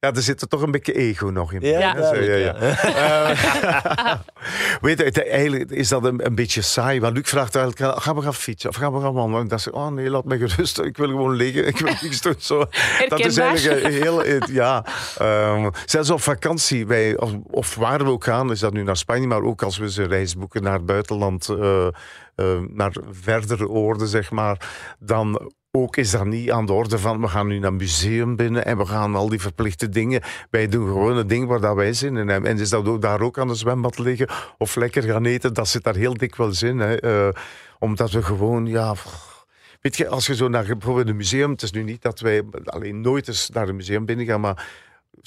Ja, er zit er toch een beetje ego nog in. Ja, Ja. Ja, Eh, weet je, het- eigenlijk is dat een, een beetje saai. Want Luc vraagt eigenlijk, gaan we gaan fietsen of gaan we gaan wandelen? En dan zeg ik, oh nee, laat me gerust. Ik wil gewoon liggen. Ik wil niks doen. Zo. Dat is eigenlijk heel... Ja, ehm, zelfs op vakantie, wij, of, of waar we ook gaan, is dat nu naar Spanje, maar ook als we ze reis boeken naar het buitenland, eh, eh, naar verdere oorden, zeg maar, dan ook is dat niet aan de orde van we gaan nu naar een museum binnen en we gaan al die verplichte dingen. Wij doen gewoon een ding waar dat wij zin in hebben. En is dat ook daar ook aan de zwembad liggen of lekker gaan eten, dat zit daar heel dikwijls in. Hè. Eh, omdat we gewoon, ja... Weet je, als je zo naar bijvoorbeeld een museum, het is nu niet dat wij alleen nooit eens naar een museum binnen gaan, maar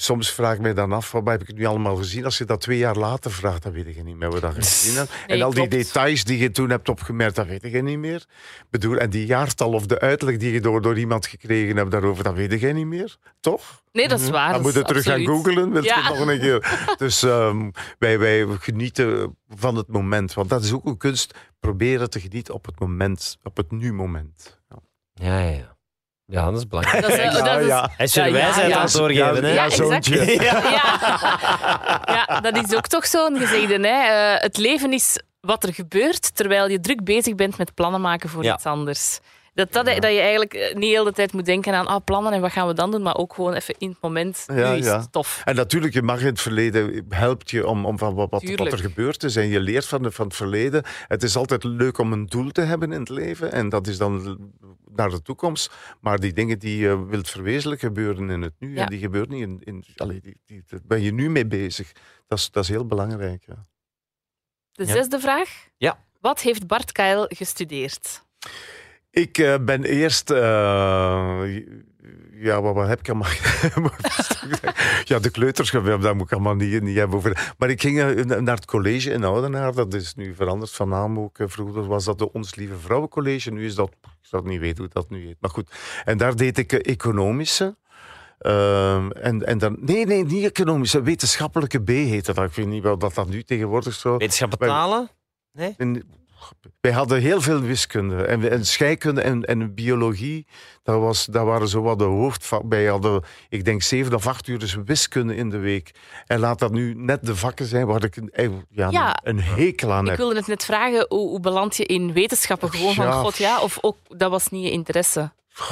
soms vraag ik mij dan af, wat heb ik nu allemaal gezien? Als je dat twee jaar later vraagt, dan weet je niet meer wat je gezien hebt. Nee, en al die details die je toen hebt opgemerkt, dat weet je niet meer. Ik bedoel, en die jaartal of de uitleg die je door, door iemand gekregen hebt daarover, dat weet je niet meer. Toch? Nee, dat is waar. Dan dat moet je terug gaan googlen, wil Ja. nog een keer. Dus ehm, wij, wij genieten van het moment. Want dat is ook een kunst, proberen te genieten op het moment, op het nu-moment. Ja. Ja, ja, ja. Ja, dat is belangrijk. Dat is, Ja, dat is, ja. Hij wijsheid aan het doorgeven, hè? Ja, Ja, zoontje. Ja. Dat is ook toch zo'n gezegde. Hè? Eh, het leven is wat er gebeurt terwijl je druk bezig bent met plannen maken voor Ja. iets anders. Dat, dat, dat je eigenlijk eh, niet heel de tijd moet denken aan ah, plannen en wat gaan we dan doen, maar ook gewoon even in het moment. Ja, nu is ja. het tof. En natuurlijk, je mag in het verleden helpt je om, om van wat, wat, er gebeurd is. En je leert van, de, van het verleden. Het is altijd leuk om een doel te hebben in het leven. En dat is dan naar de toekomst. Maar die dingen die je wilt verwezenlijken, gebeuren in het nu. Ja. En die gebeuren niet in. in allee, die, die, daar ben je nu mee bezig. Dat is, dat is heel belangrijk. Ja. De Ja. zesde vraag. Ja. Wat heeft Bart Keil gestudeerd? Ik eh, ben eerst. eh, ja, wat, wat heb ik allemaal? ja, de kleuters, daar moet ik allemaal niet, niet hebben over. Maar ik ging eh, naar het college in Oudenaar. Dat is nu veranderd van naam ook. Vroeger was dat de Ons Lieve Vrouwencollege. Nu is dat. Ik zou niet weten hoe dat nu heet. Maar goed. En daar deed ik economische. Ehm, en, en dan, nee, nee, niet economische, wetenschappelijke B heette dat. Ik weet niet wel dat dat nu tegenwoordig zo. Wetenschappen Wij- talen? En, wij hadden heel veel wiskunde en, en scheikunde en, en biologie. Dat, was, dat waren zo wat de hoofdvakken. Wij hadden, ik denk, zeven of acht uur dus wiskunde in de week. En laat dat nu net de vakken zijn waar ik een, eh, ja, Ja. een, hekel aan Ik heb. wilde het net vragen, hoe, hoe beland je in wetenschappen? Gewoon van, god ja, of ook, dat was niet je interesse?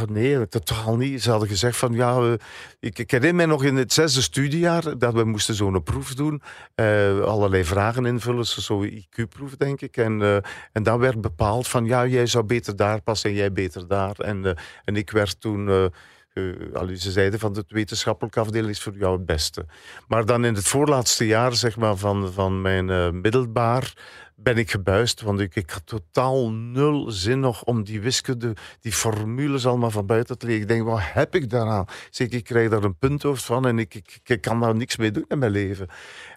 Nee, totaal niet. Ze hadden gezegd van ja, ik, ik herinner mij nog in het zesde studiejaar dat we moesten zo'n proef doen. eh, allerlei vragen invullen, zo- zo'n IQ-proef denk ik. En, eh, en dan werd bepaald van ja, jij zou beter daar passen en jij beter daar. En, eh, en ik werd toen... allee, ze zeiden van de wetenschappelijke afdeling is voor jou het beste. Maar dan in het voorlaatste jaar zeg maar, van, van mijn middelbaar ben ik gebuist. Want ik, ik had totaal nul zin nog om die wiskunde, die formules allemaal van buiten te leren. Ik denk, wat heb ik daaraan? Zeg, ik krijg daar een punthoofd van en ik, ik, ik kan daar niks mee doen in mijn leven.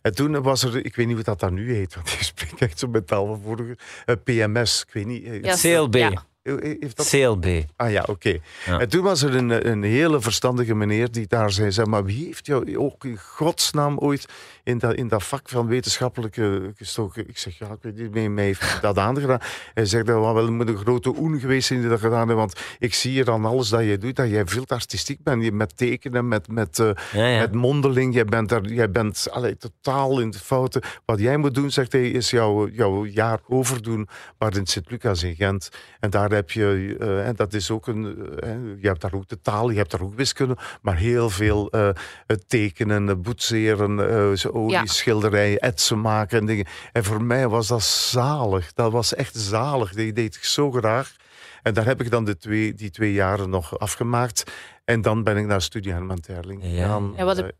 En toen was er, ik weet niet hoe dat dan nu heet, want ik spreek echt zo met taal van vroeger. eh, PMS, ik weet niet. eh, Ja, CLB. ja. Heeft dat CLB. Ah ja, oké. Ja. En toen was er een, een hele verstandige meneer die daar zei, zeg maar wie heeft jou ook in godsnaam ooit in dat, in dat vak van wetenschappelijke gestoken? Ik zeg, ja, ik weet niet, wie mij heeft dat aangedaan. Hij zegt, dat was wel moet een grote oen geweest die dat gedaan heeft, want ik zie hier aan alles dat jij doet, dat jij veel artistiek bent. Je met tekenen, met, met, eh, Ja, ja. met mondeling, jij bent, daar, jij bent allee, totaal in de fouten. Wat jij moet doen, zegt hij, is jouw, jouw jaar overdoen, maar in Sint-Lucas in Gent. En daar heb je, eh, en dat is ook een, eh, je hebt daar ook de taal, je hebt daar ook wiskunde, maar heel veel eh, het tekenen, boetseren, eh, olie, Ja. schilderijen, etsen maken en dingen. En voor mij was dat zalig. Dat was echt zalig. Die deed ik zo graag. En daar heb ik dan de twee, die twee jaren nog afgemaakt. En dan ben ik naar studie Herman Terling Ja. En wat heb-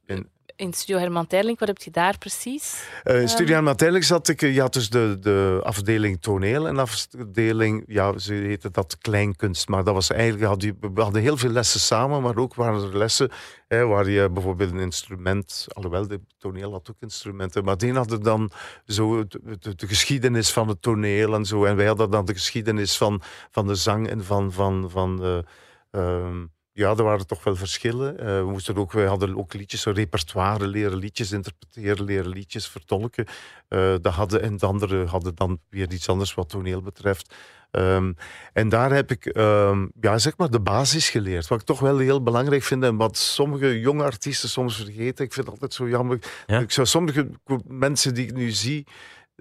in, In Studio Herman Terling, wat heb je daar precies? eh, studie Herman Terling zat ik, eh, ja, dus de, de afdeling toneel en afdeling, ja, ze heette dat kleinkunst. Maar dat was eigenlijk, had we hadden heel veel lessen samen, maar ook waren er lessen hè, waar je bijvoorbeeld een instrument, alhoewel de toneel had ook instrumenten, maar die hadden dan zo de, de geschiedenis van het toneel en zo. En wij hadden dan de geschiedenis van, van de zang en van, van, van de, ehm, ja, er waren toch wel verschillen. Eh, we moesten ook, wij hadden ook liedjes, een repertoire, leren liedjes interpreteren, leren liedjes vertolken. Eh dat hadden, en de anderen hadden dan weer iets anders wat toneel betreft. Ehm, en daar heb ik ehm, ja, zeg maar de basis geleerd. Wat ik toch wel heel belangrijk vind en wat sommige jonge artiesten soms vergeten. Ik vind het altijd zo jammer. Ja. Ik zou sommige mensen die ik nu zie,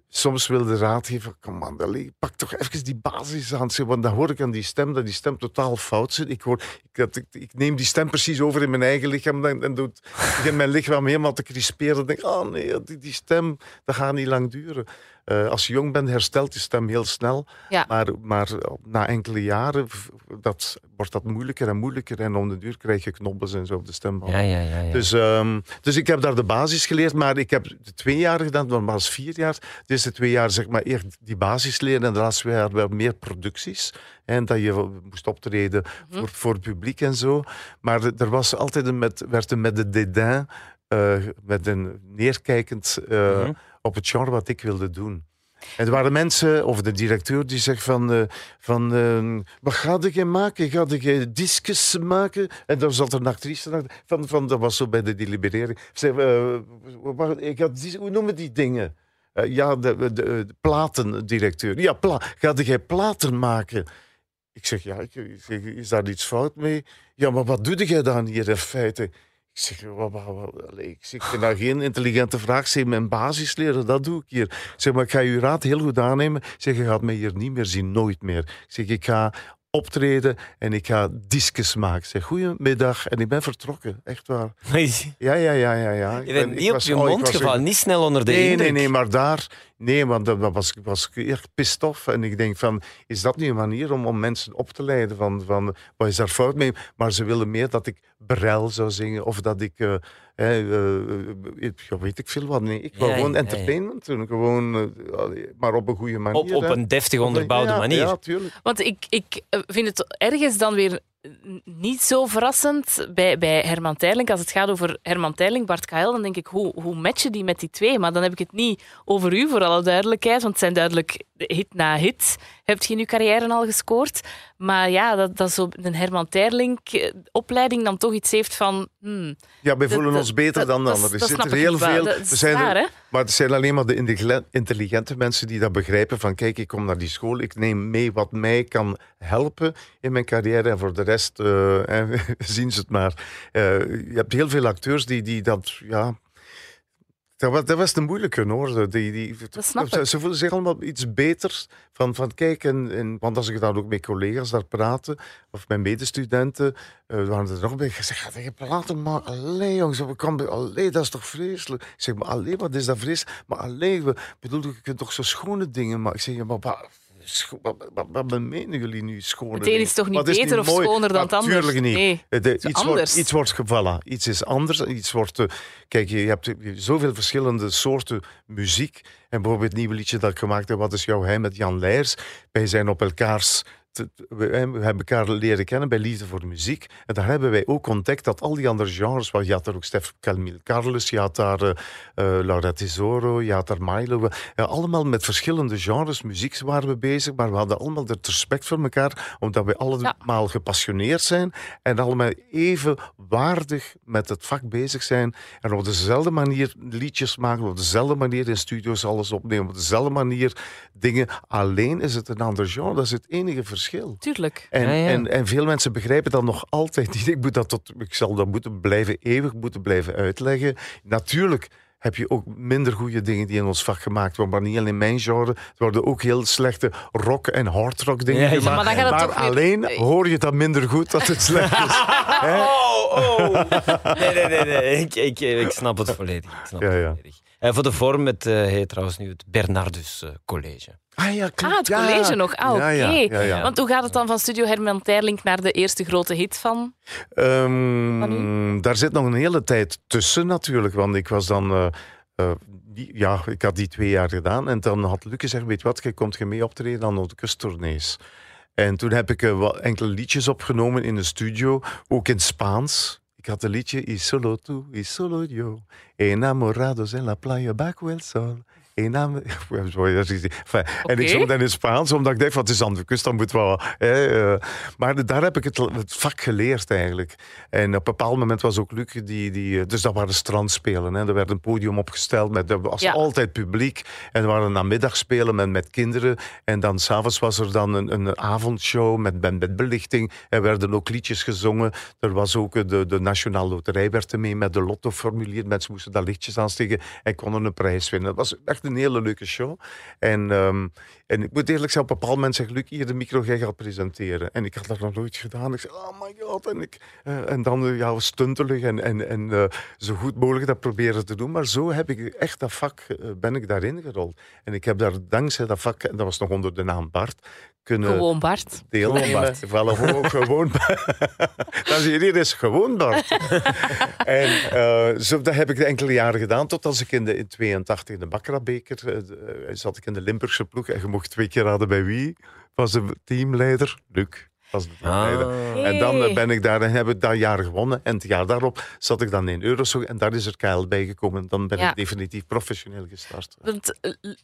soms wil de raad geven, kom allee, pak toch even die basis aan. Want dan hoor ik aan die stem dat die stem totaal fout zit. Ik, hoor, ik, ik, ik neem die stem precies over in mijn eigen lichaam en, en doet, begin mijn lichaam helemaal te crisperen. Denk ik, oh nee, die, die stem, dat gaat niet lang duren. Eh, als je jong bent, herstelt je stem heel snel. Ja. Maar, maar na enkele jaren dat, wordt dat moeilijker en moeilijker. En om de duur krijg je knobbels en zo op de stemband. Ja, ja, ja. ja. Dus, ehm, dus ik heb daar de basis geleerd, maar ik heb de twee jaar gedaan, normaal is vier jaar. De eerste twee jaar zeg maar eerst die basis leren en de laatste twee jaar wel meer producties. En dat je moest optreden voor, voor het publiek en zo. Maar er was altijd een met, werd een met de dédain, eh, met een neerkijkend eh, Mhm. Op het genre wat ik wilde doen. En er waren mensen, of de directeur, die zegt van... eh, van eh, wat ga je maken? Ga je discus maken? En dan zat er een actrice van, van... Dat was zo bij de deliberering. Ze zei, eh, wat- ik had hoe noemen die dingen? Eh, ja, de, de, platendirecteur. Ja, pla ga jij platen maken? Ik zeg, ja, ik, ik zeg, is daar iets fout mee? Ja, maar wat doe jij dan hier in feite? Ik zeg, wat, wat, wat, allee, ik, zeg, ik vind dat geen intelligente vraag. Ik zeg, mijn basis leren, dat doe ik hier. Ik zeg, maar ik ga uw raad heel goed aannemen. Ik zeg, je gaat mij hier niet meer zien, nooit meer. Ik zeg, ik ga optreden en ik ga discus maken. Ik zeg, goedemiddag. En ik ben vertrokken, echt waar. Ja, ja, ja, ja. ja. Ik Je ben- bent ik niet op was- je mond gevallen, niet snel onder de Nee, indruk. nee, nee, maar daar... Nee, want dat was, was ik echt pissed off. En ik denk van, is dat nu een manier om, om mensen op te leiden? Van, van, wat is daar fout mee? Maar ze willen meer dat ik Brel zou zingen. Of dat ik, eh, eh, eh, ja, weet ik veel wat. Nee, ik wil Ja, gewoon ja, ja. entertainment doen. Gewoon, maar op een goede manier. Op, een deftig onderbouwde manier. Ja, tuurlijk. Want ik, ik vind het ergens dan weer niet zo verrassend bij, bij Herman Terling. Als het gaat over Herman Terling, Bart Kael, dan denk ik, hoe, hoe matchen die met die twee? Maar dan heb ik het niet over u, voor alle duidelijkheid. Want het zijn duidelijk hit na hit. Hebt je in uw carrière al gescoord? Maar ja, dat, dat zo een Herman Terling eh, opleiding dan toch iets heeft van... hmm, Ja, wij voelen dat- ons beter dat- dan dat- anderen. Er zitten heel veel. Er zijn er- waar? Maar het zijn alleen maar de intelli- intelligente mensen die dat begrijpen. Van kijk, ik kom naar die school, ik neem mee wat mij kan helpen in mijn carrière. En voor de rest eh, zien ze het maar. Eh, je hebt heel veel acteurs die, die dat, ja... Dat was, dat was de moeilijke hoor. Die, die, Dat snap ze, ik. ze voelen zich allemaal iets beters. Van, van kijk, en, en, want als ik dan ook met collega's daar praten, of met medestudenten, eh waren er nog bij gezegd: tegen praten, maar allee jongens, we dat is toch vreselijk? Ik zeg, maar allee, wat is dat vreselijk? Maar allee, we, bedoel, je kunt toch zo schone dingen maken? Ik zeg, ja, maar wat, wat, jullie nu schone Het een is toch niet beter of mooi? schoner dan het ander? Natuurlijk niet. Nee, Eh, de- iets, anders. wordt, iets wordt gevallen. Iets is anders. Iets wordt, eh, kijk, je hebt zoveel verschillende soorten muziek. En bijvoorbeeld het nieuwe liedje dat ik gemaakt heb, Wat is jouw heim met Jan Leijers. Wij zijn op elkaars... we, we hebben elkaar leren kennen bij Liefde voor Muziek. En daar hebben wij ook ontdekt dat al die andere genres... want Je had daar ook Stef Camille Carles, je had daar eh, Laura Tesoro, je had daar Milo. Ja, allemaal met verschillende genres muziek waren we bezig, maar we hadden allemaal het respect voor elkaar, omdat we allemaal gepassioneerd zijn en allemaal even waardig met het vak bezig zijn. En op dezelfde manier liedjes maken, op dezelfde manier in studio's alles opnemen, op dezelfde manier dingen. Alleen is het een ander genre, dat is het enige verschil. Tuurlijk. En, Ja, ja. En, en veel mensen begrijpen dat nog altijd niet. Ik, moet dat tot, ik zal dat moeten blijven, eeuwig moeten blijven uitleggen. Natuurlijk heb je ook minder goede dingen die in ons vak gemaakt worden. Maar niet alleen in mijn genre. Er worden ook heel slechte rock- en hardrock dingen Ja, ja. gemaakt. Maar weer- alleen hoor je dat minder goed dat het slecht is. Hè? Oh, oh. Nee, nee, nee. nee. Ik, ik, ik snap het volledig. Ik snap Ja, het volledig. En voor de vorm het, eh, heet trouwens nu het Bernardus eh, College. Ah, ja. Ah, het Ja. college nog. Ah, oké. Ja. Want hoe gaat het dan van Studio Herman Terling naar de eerste grote hit van? Ehm, Van daar zit nog een hele tijd tussen natuurlijk. Want ik was dan... eh, eh, die- ja, ik had die twee jaar gedaan. En dan had Luc gezegd, weet wat, je komt je mee optreden aan de kusttournees. En toen heb ik wat enkele liedjes opgenomen in de studio, ook in Spaans. Ik had een liedje, Y solo tú, y solo yo, enamorados en la playa bajo el sol. Enam- Sorry, dat is- enfin, En ik zong dat in Spaans, omdat ik dacht, wat is aan de kust, dan moet wel... Hè, eh. maar daar heb ik het, het vak geleerd eigenlijk. En op een bepaald moment was ook Luc, die, die, eh, dus dat waren strandspelen. Hè. Er werd een podium opgesteld, met, er was Ja. altijd publiek. En er waren namiddagspelen met, met kinderen. En dan s'avonds was er dan een, een avondshow met, met, met belichting. Er werden ook liedjes gezongen. Er was ook eh, de, de Nationale Loterij werd er mee met de lottoformulier. Mensen moesten daar lichtjes aansteken en konden een prijs winnen. Dat was echt een hele leuke show. En, ehm, en ik moet eerlijk zeggen, op een bepaald moment zegt Luc, hier de micro, jij gaat presenteren. En ik had dat nog nooit gedaan. Ik zei, oh my god. En, ik, eh, en dan ja, stuntelig en, en, en eh, zo goed mogelijk dat proberen te doen. Maar zo heb ik echt dat vak, eh, ben ik daarin gerold. En ik heb daar dankzij dat vak, en dat was nog onder de naam Bart, kunnen Gewoon Bart. deelnemen. Gewoon Bart. Voilà, gewoon, gewoon Dan zie je, hier is gewoon Bart. en eh, zo, dat heb ik enkele jaren gedaan, tot als ik in de in 82 in de Bakkerabeker eh, eh, zat ik in de Limburgse ploeg. En je mocht twee keer raden bij wie. Was de teamleider? Luc. Was de teamleider. Ah. En dan ben ik daar en heb ik dat jaar gewonnen. En het jaar daarop zat ik dan in Eurosong en daar is er KL bijgekomen. Dan ben Ja. ik definitief professioneel gestart. Want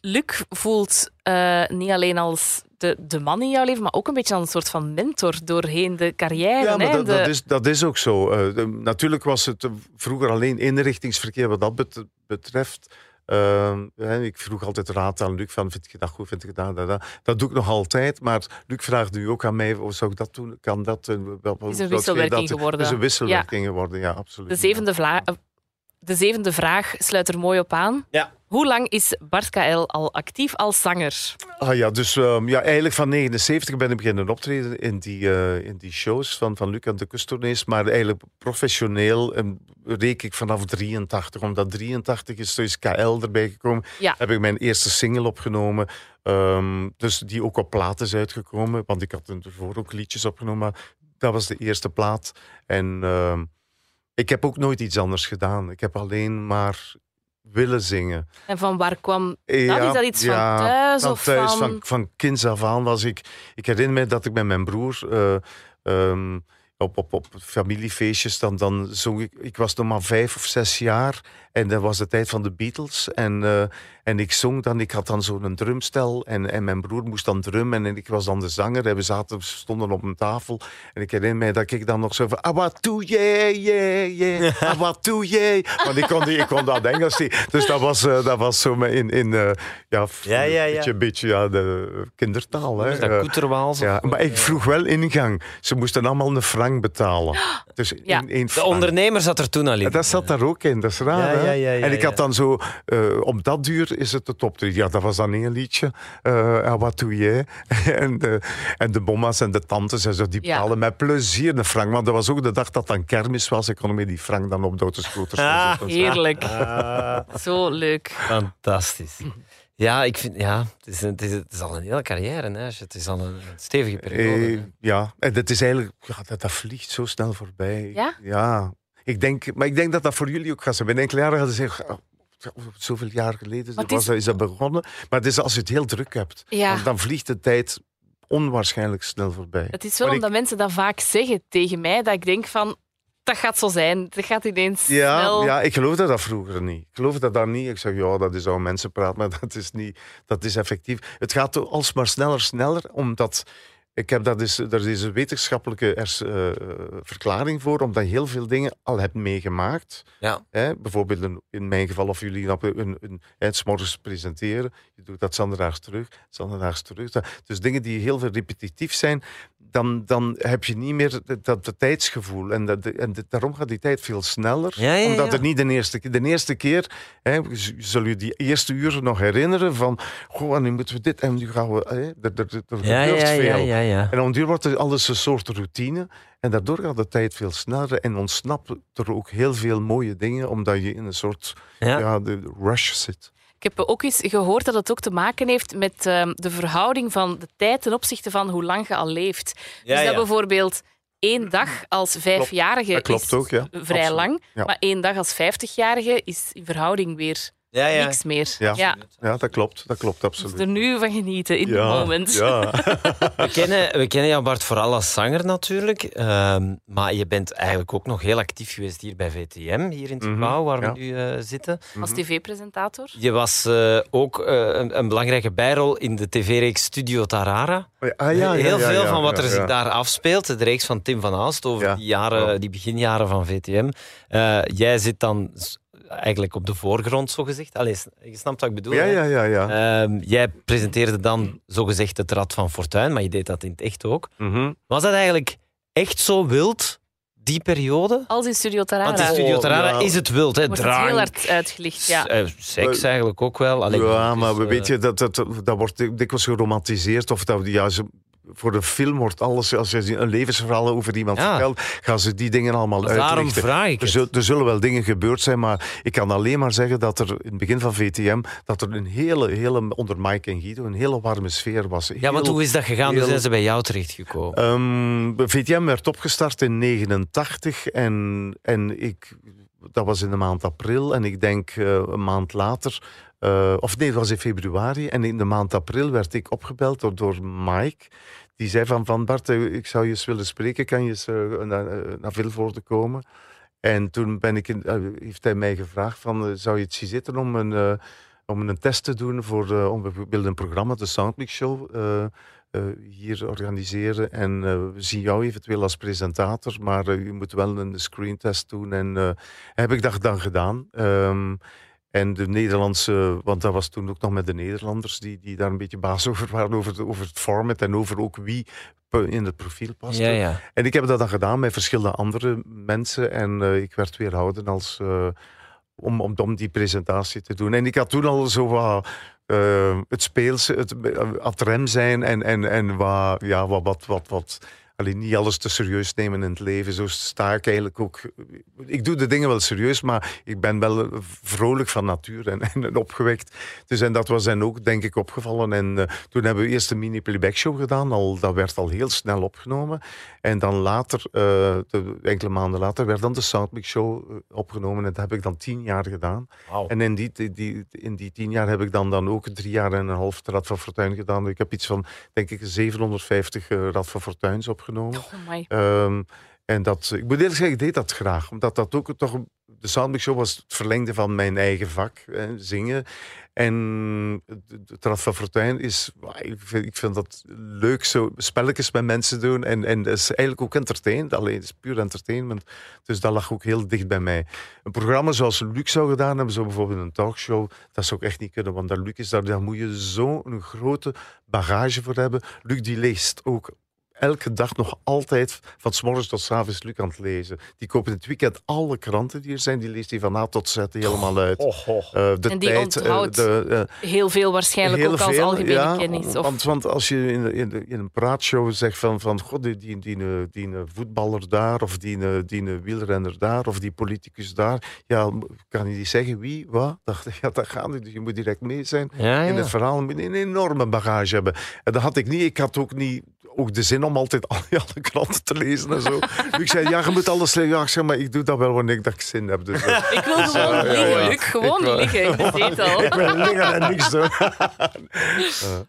Luc voelt eh, niet alleen als de, de man in jouw leven, maar ook een beetje als een soort van mentor doorheen de carrière. Ja, maar hè? dat, De- dat, is, dat is ook zo. Eh, de- natuurlijk was het vroeger alleen inrichtingsverkeer wat dat bet- betreft. Ehm, hè, ik vroeg altijd raad aan Luc van, vind je dat goed, vind je dat, dat, dat. Dat doe ik nog altijd, maar Luc vraagt nu ook aan mij, hoe zou ik dat doen? Kan dat? wel- is een wisselwerking dat- geworden. Het is een wisselwerking geworden, ja, absoluut. De zevende, vla- de zevende vraag sluit er mooi op aan. Ja. Hoe lang is Bart KL al actief als zanger? Ah ja, dus ehm, ja, eigenlijk van 79 ben ik beginnen optreden in die, eh, in die shows van, van Luc en de kusttournees. Maar eigenlijk professioneel en reken ik vanaf 83. Omdat 83 is, is KL erbij gekomen. Ja. Heb ik mijn eerste single opgenomen. ehm, dus die ook op plaat is uitgekomen. Want ik had ervoor ook liedjes opgenomen. Maar dat was de eerste plaat. En ehm, ik heb ook nooit iets anders gedaan. Ik heb alleen maar willen zingen. En van waar kwam Ja, dat? Is dat iets ja, van thuis? van of thuis, van... van, van kinds af aan was ik... Ik herinner me dat ik met mijn broer... eh, ehm, op, op, op familiefeestjes, dan, dan zong ik... Ik was nog maar vijf of zes jaar. En dat was de tijd van de Beatles. En, eh, en ik zong dan... Ik had dan zo'n drumstel. En, en mijn broer moest dan drummen. En ik was dan de zanger. En we zaten, stonden op een tafel. En ik herinner me dat ik dan nog zo van... Ah, wat doe jij? Yeah, yeah. Ah, wat doe jij? Want ik kon, die, ik kon dat Engels niet. Dus dat was, eh, dat was zo in... in eh, ja, Ja, ja, ja. Een beetje, beetje ja, de kindertaal. Hè. Dat Koeterwaals? ja, maar ik vroeg wel ingang. Ze moesten allemaal een frank betalen. Dus Ja. één- één De ondernemer zat er toen al in. Dat zat daar ook in, dat is raar. Ja? Ja, ja, ja, en ik had ja. dan zo, eh, op dat duur is het de top 3. Ja, dat was dan één liedje. Eh, ja, wat doe jij? en, de, en de bomma's en de tantes en zo, die betalen met plezier een frank. Want dat was ook de dag dat dan kermis was. Ik kon met die frank dan op de autoscooters Ah. Heerlijk. Ah, Zo leuk. fantastisch. Ja, ik vind, ja, het is, het is, het is al een hele carrière. Hè. Het is al een stevige periode. Eh, ja, en dat is eigenlijk, ja, dat, dat vliegt zo snel voorbij. Ja? Ja. Ik denk, maar ik denk dat dat voor jullie ook gaat zijn. Binnen enkele jaren hadden ze zeggen, oh, zoveel jaar geleden het was, is- dat- is begonnen. Maar het is als je het heel druk hebt, Ja. dan, dan vliegt de tijd onwaarschijnlijk snel voorbij. Het is wel Maar omdat mensen dat vaak zeggen tegen mij, dat ik denk van, dat gaat zo zijn. Dat gaat ineens Ja, snel... ja, ik geloofde dat vroeger niet. Ik geloofde dat dan niet. Ik zeg, ja, dat is al mensenpraat, maar dat is niet, dat is effectief. Het gaat alsmaar sneller, sneller, omdat ik heb dat is, er is een wetenschappelijke ers- eh, verklaring voor, omdat je heel veel dingen al hebt meegemaakt. Ja. Hè, bijvoorbeeld in, in mijn geval, of jullie een, een, een presenteren, je doet dat zanderdaags terug, zanderdaags terug. Dus dingen die heel veel repetitief zijn, dan, dan heb je niet meer dat, dat, tijdsgevoel. En, dat, en dat- daarom gaat die tijd veel sneller, Ja, ja, omdat ja. het niet de eerste keer... De eerste keer, hè, zul je die eerste uren nog herinneren van, goh, nu moeten we dit en nu gaan we... Hè, er, er, Ja, gebeurt ja, veel. En een duur wordt alles een soort routine. En daardoor gaat de tijd veel sneller. En ontsnapt er ook heel veel mooie dingen, omdat je in een soort Ja. ja. de rush zit. Ik heb ook eens gehoord dat het ook te maken heeft met ehm, de verhouding van de tijd ten opzichte van hoe lang je al leeft. Ja, dus dat ja. bijvoorbeeld één dag als vijfjarige Dat klopt is ook, ja. vrij Absoluut. lang, maar één dag als vijftigjarige is in verhouding weer Ja, ja. niks meer. Ja. ja. Ja, dat klopt. Dat klopt, Dus absoluut. er nu van genieten in ja, het moment. Ja. We kennen, we kennen jou, Bart, vooral als zanger natuurlijk. Ehm, maar je bent eigenlijk ook nog heel actief geweest hier bij VTM, hier in het Mhm, gebouw waar ja. we nu eh, zitten. Als tv-presentator. Je was eh, ook eh, een, een belangrijke bijrol in de tv-reeks Studio Tarara. Ah, ja, ja, Heel ja, veel ja, van wat ja, er ja. zich daar afspeelt. De reeks van Tim van Aalst over Ja. die, jaren, Ja. die beginjaren van VTM. Eh, jij zit dan eigenlijk op de voorgrond, zogezegd. Allee, je snapt wat ik bedoel. Ja, hè? ja, ja. ja. Ehm, jij presenteerde dan zogezegd het Rad van Fortuin, maar je deed dat in het echt ook. Mhm. Was dat eigenlijk echt zo wild, die periode? Als in Studio Tarara. Want in Studio Tarara ja. is het wild, hè? wordt het heel hard uitgelicht. Ja. eh, seks eigenlijk ook wel. Allee, ja, maar we eh, weet je, dat, dat, dat wordt dikwijls geromantiseerd. Of dat, ja, ze, voor een film wordt alles, als je een levensverhaal over iemand Ja. vertelt, gaan ze die dingen allemaal Daarom uitlichten. vraag ik Er, het. zul- er zullen wel dingen gebeurd zijn, maar ik kan alleen maar zeggen dat er in het begin van VTM dat er een hele, hele onder Mike en Guido een hele warme sfeer was. Ja, want hoe is dat gegaan? Hoe heel- zijn ze bij jou terechtgekomen? Ehm, VTM werd opgestart in 89 en, en ik, dat was in de maand april. En ik denk eh, een maand later, eh, of nee, het was in februari. En in de maand april werd ik opgebeld door, door Mike. Die zei van, van Bart, eh, ik zou je eens willen spreken. Kan je eens eh, naar, naar Vilvoorde komen? En toen ben ik in, heeft hij mij gevraagd van, zou je het zien zitten om een, om een test te doen voor, om, we een programma, de Soundmix Show, hier organiseren. En eh, we zien jou eventueel als presentator, maar eh, je moet wel een screentest doen. En eh, heb ik dat dan gedaan. Ehm, En de Nederlandse, want dat was toen ook nog met de Nederlanders die, die daar een beetje baas over waren, over, over het format en over ook wie in het profiel paste. Ja, ja. En ik heb dat dan gedaan met verschillende andere mensen en uh, ik werd weerhouden als, uh, om, om, die presentatie te doen. En ik had toen al zo wat uh, het speelse, het het rem zijn en, en, en wat, ja, wat, wat, wat, wat alleen niet alles te serieus nemen in het leven. Zo sta ik eigenlijk ook. Ik doe de dingen wel serieus, maar ik ben wel vrolijk van natuur en, en opgewekt. Dus en dat was hen ook, denk ik, opgevallen. En uh, toen hebben we eerst een mini-playback show gedaan. Al, dat werd al heel snel opgenomen. En dan later, uh, de, enkele maanden later, werd dan de Soundmix show uh, opgenomen. En dat heb ik dan tien jaar gedaan. Wow. En in die, die, die, in die tien jaar heb ik dan, dan ook drie jaar en een half de Rad van Fortuin gedaan. Ik heb iets van, denk ik, 750 Rad van Fortuins opgenomen. Oh um, en dat, ik moet eerlijk zeggen, ik deed dat graag. Omdat dat ook toch... De Soundmix Show was het verlengde van mijn eigen vak, hè, zingen. En het Rad van Fortuin is... Ik vind, ik vind dat leuk, zo spelletjes met mensen doen. En, en dat is eigenlijk ook entertainend. Alleen, het is puur entertainment. Dus dat lag ook heel dicht bij mij. Een programma zoals Luc zou gedaan hebben, zo bijvoorbeeld een talkshow, dat zou ik echt niet kunnen. Want Luc is daar, daar moet je zo'n grote bagage voor hebben. Luc die leest ook elke dag nog altijd van s morgens tot s avonds Luc aan het lezen. Die koopt in het weekend alle kranten die er zijn. Die leest hij van A tot Z helemaal uit. Oh, oh. Uh, de en die tijd, onthoudt uh, de, uh, heel veel waarschijnlijk heel ook als algemene ja, kennis. Of... Want, want als je in, in, in, een praatshow zegt van, van god, die, die, die, die, voetballer daar, of die, die wielrenner daar, of die politicus daar, ja, kan je niet zeggen wie, wat? Dat, ja, dat gaat niet. Je moet direct mee zijn ja, ja. in het verhaal. Je moet een enorme bagage hebben. En dat had ik niet. Ik had ook niet ook de zin om altijd al die alle kranten te lezen en zo. Dus ik zei, ja, je moet alles lezen. Ja, ik zeg, maar ik doe dat wel wanneer ik dat zin heb. Dus, uh, ik wil gewoon liggen, ja, ja. Luc. Gewoon wil, liggen in de zetel. ik wil liggen en niks doen.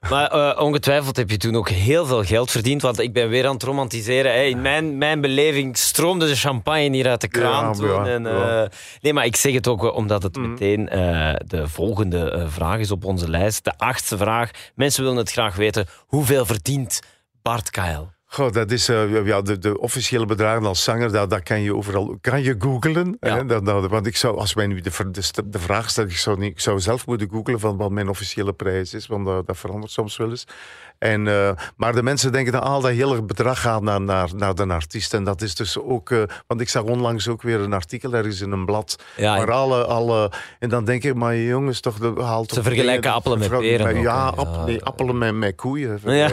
Maar uh, ongetwijfeld heb je toen ook heel veel geld verdiend. Want ik ben weer aan het romantiseren. Hey, in mijn, mijn beleving stroomde de champagne hier uit de kraan toen. En, uh, nee, maar ik zeg het ook omdat het mm. meteen uh, de volgende vraag is op onze lijst. De achtste vraag. Mensen willen het graag weten. Hoeveel verdient Bart? Goh, dat is uh, ja, de, de, officiële bedragen als zanger, dat, dat kan je overal kan je googlen. Ja. Hè? Dat, dat, want ik zou, als mij nu de, de, de vraag stelt, ik zou, niet, ik zou zelf moeten googlen van wat mijn officiële prijs is, want dat, dat verandert soms wel eens. En, uh, maar de mensen denken dat al dat hele bedrag gaat naar, naar, naar de artiest. En dat is dus ook, uh, want ik zag onlangs ook weer een artikel ergens in een blad. Ja, waar alle, alle, en dan denk ik, maar jongens, toch, de, haalt Ze vergelijken appelen met peren. Met, ja, ook, app, nee, appelen met, met koeien. Ja.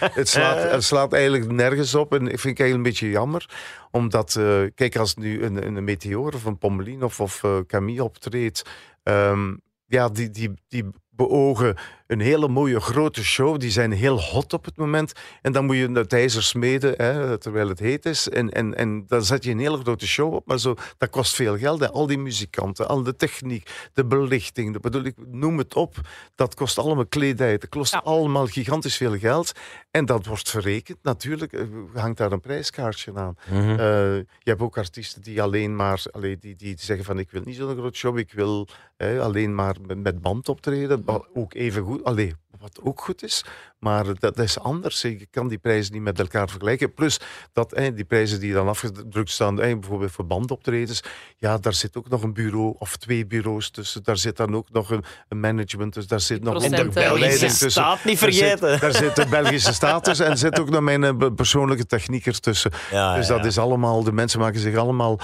het, slaat, het slaat eigenlijk nergens op. En ik vind het eigenlijk een beetje jammer. Omdat, uh, kijk, als nu een, een Meteor of een Pommelien of, of uh, Camille optreedt. Um, ja, die, die, die beogen een hele mooie grote show. Die zijn heel hot op het moment. En dan moet je het ijzer smeden hè, terwijl het heet is. En, en, en dan zet je een hele grote show op. Maar zo, dat kost veel geld. Hè. Al die muzikanten, al de techniek, de belichting, de, bedoel ik, noem het op. Dat kost allemaal kledij. Dat kost ja. allemaal gigantisch veel geld. En dat wordt verrekend. Natuurlijk hangt daar een prijskaartje aan. Mhm. Mm -hmm. uh, je hebt ook artiesten die alleen maar alleen die, die zeggen van ik wil niet zo'n groot show. Ik wil hè, alleen maar met, met band optreden. Ook even goed. Allee, wat ook goed is, maar dat is anders. Je kan die prijzen niet met elkaar vergelijken. Plus dat eh, die prijzen die dan afgedrukt staan, eh, bijvoorbeeld voor bandoptredens, ja, daar zit ook nog een bureau of twee bureaus tussen. Daar zit dan ook nog een, een management, dus daar zit nog en de Belgische staat niet vergeten. Daar zit, daar zit de Belgische staat tussen en zit ook nog mijn uh, persoonlijke technieker tussen. Ja, dus ja. dat is allemaal, de mensen maken zich allemaal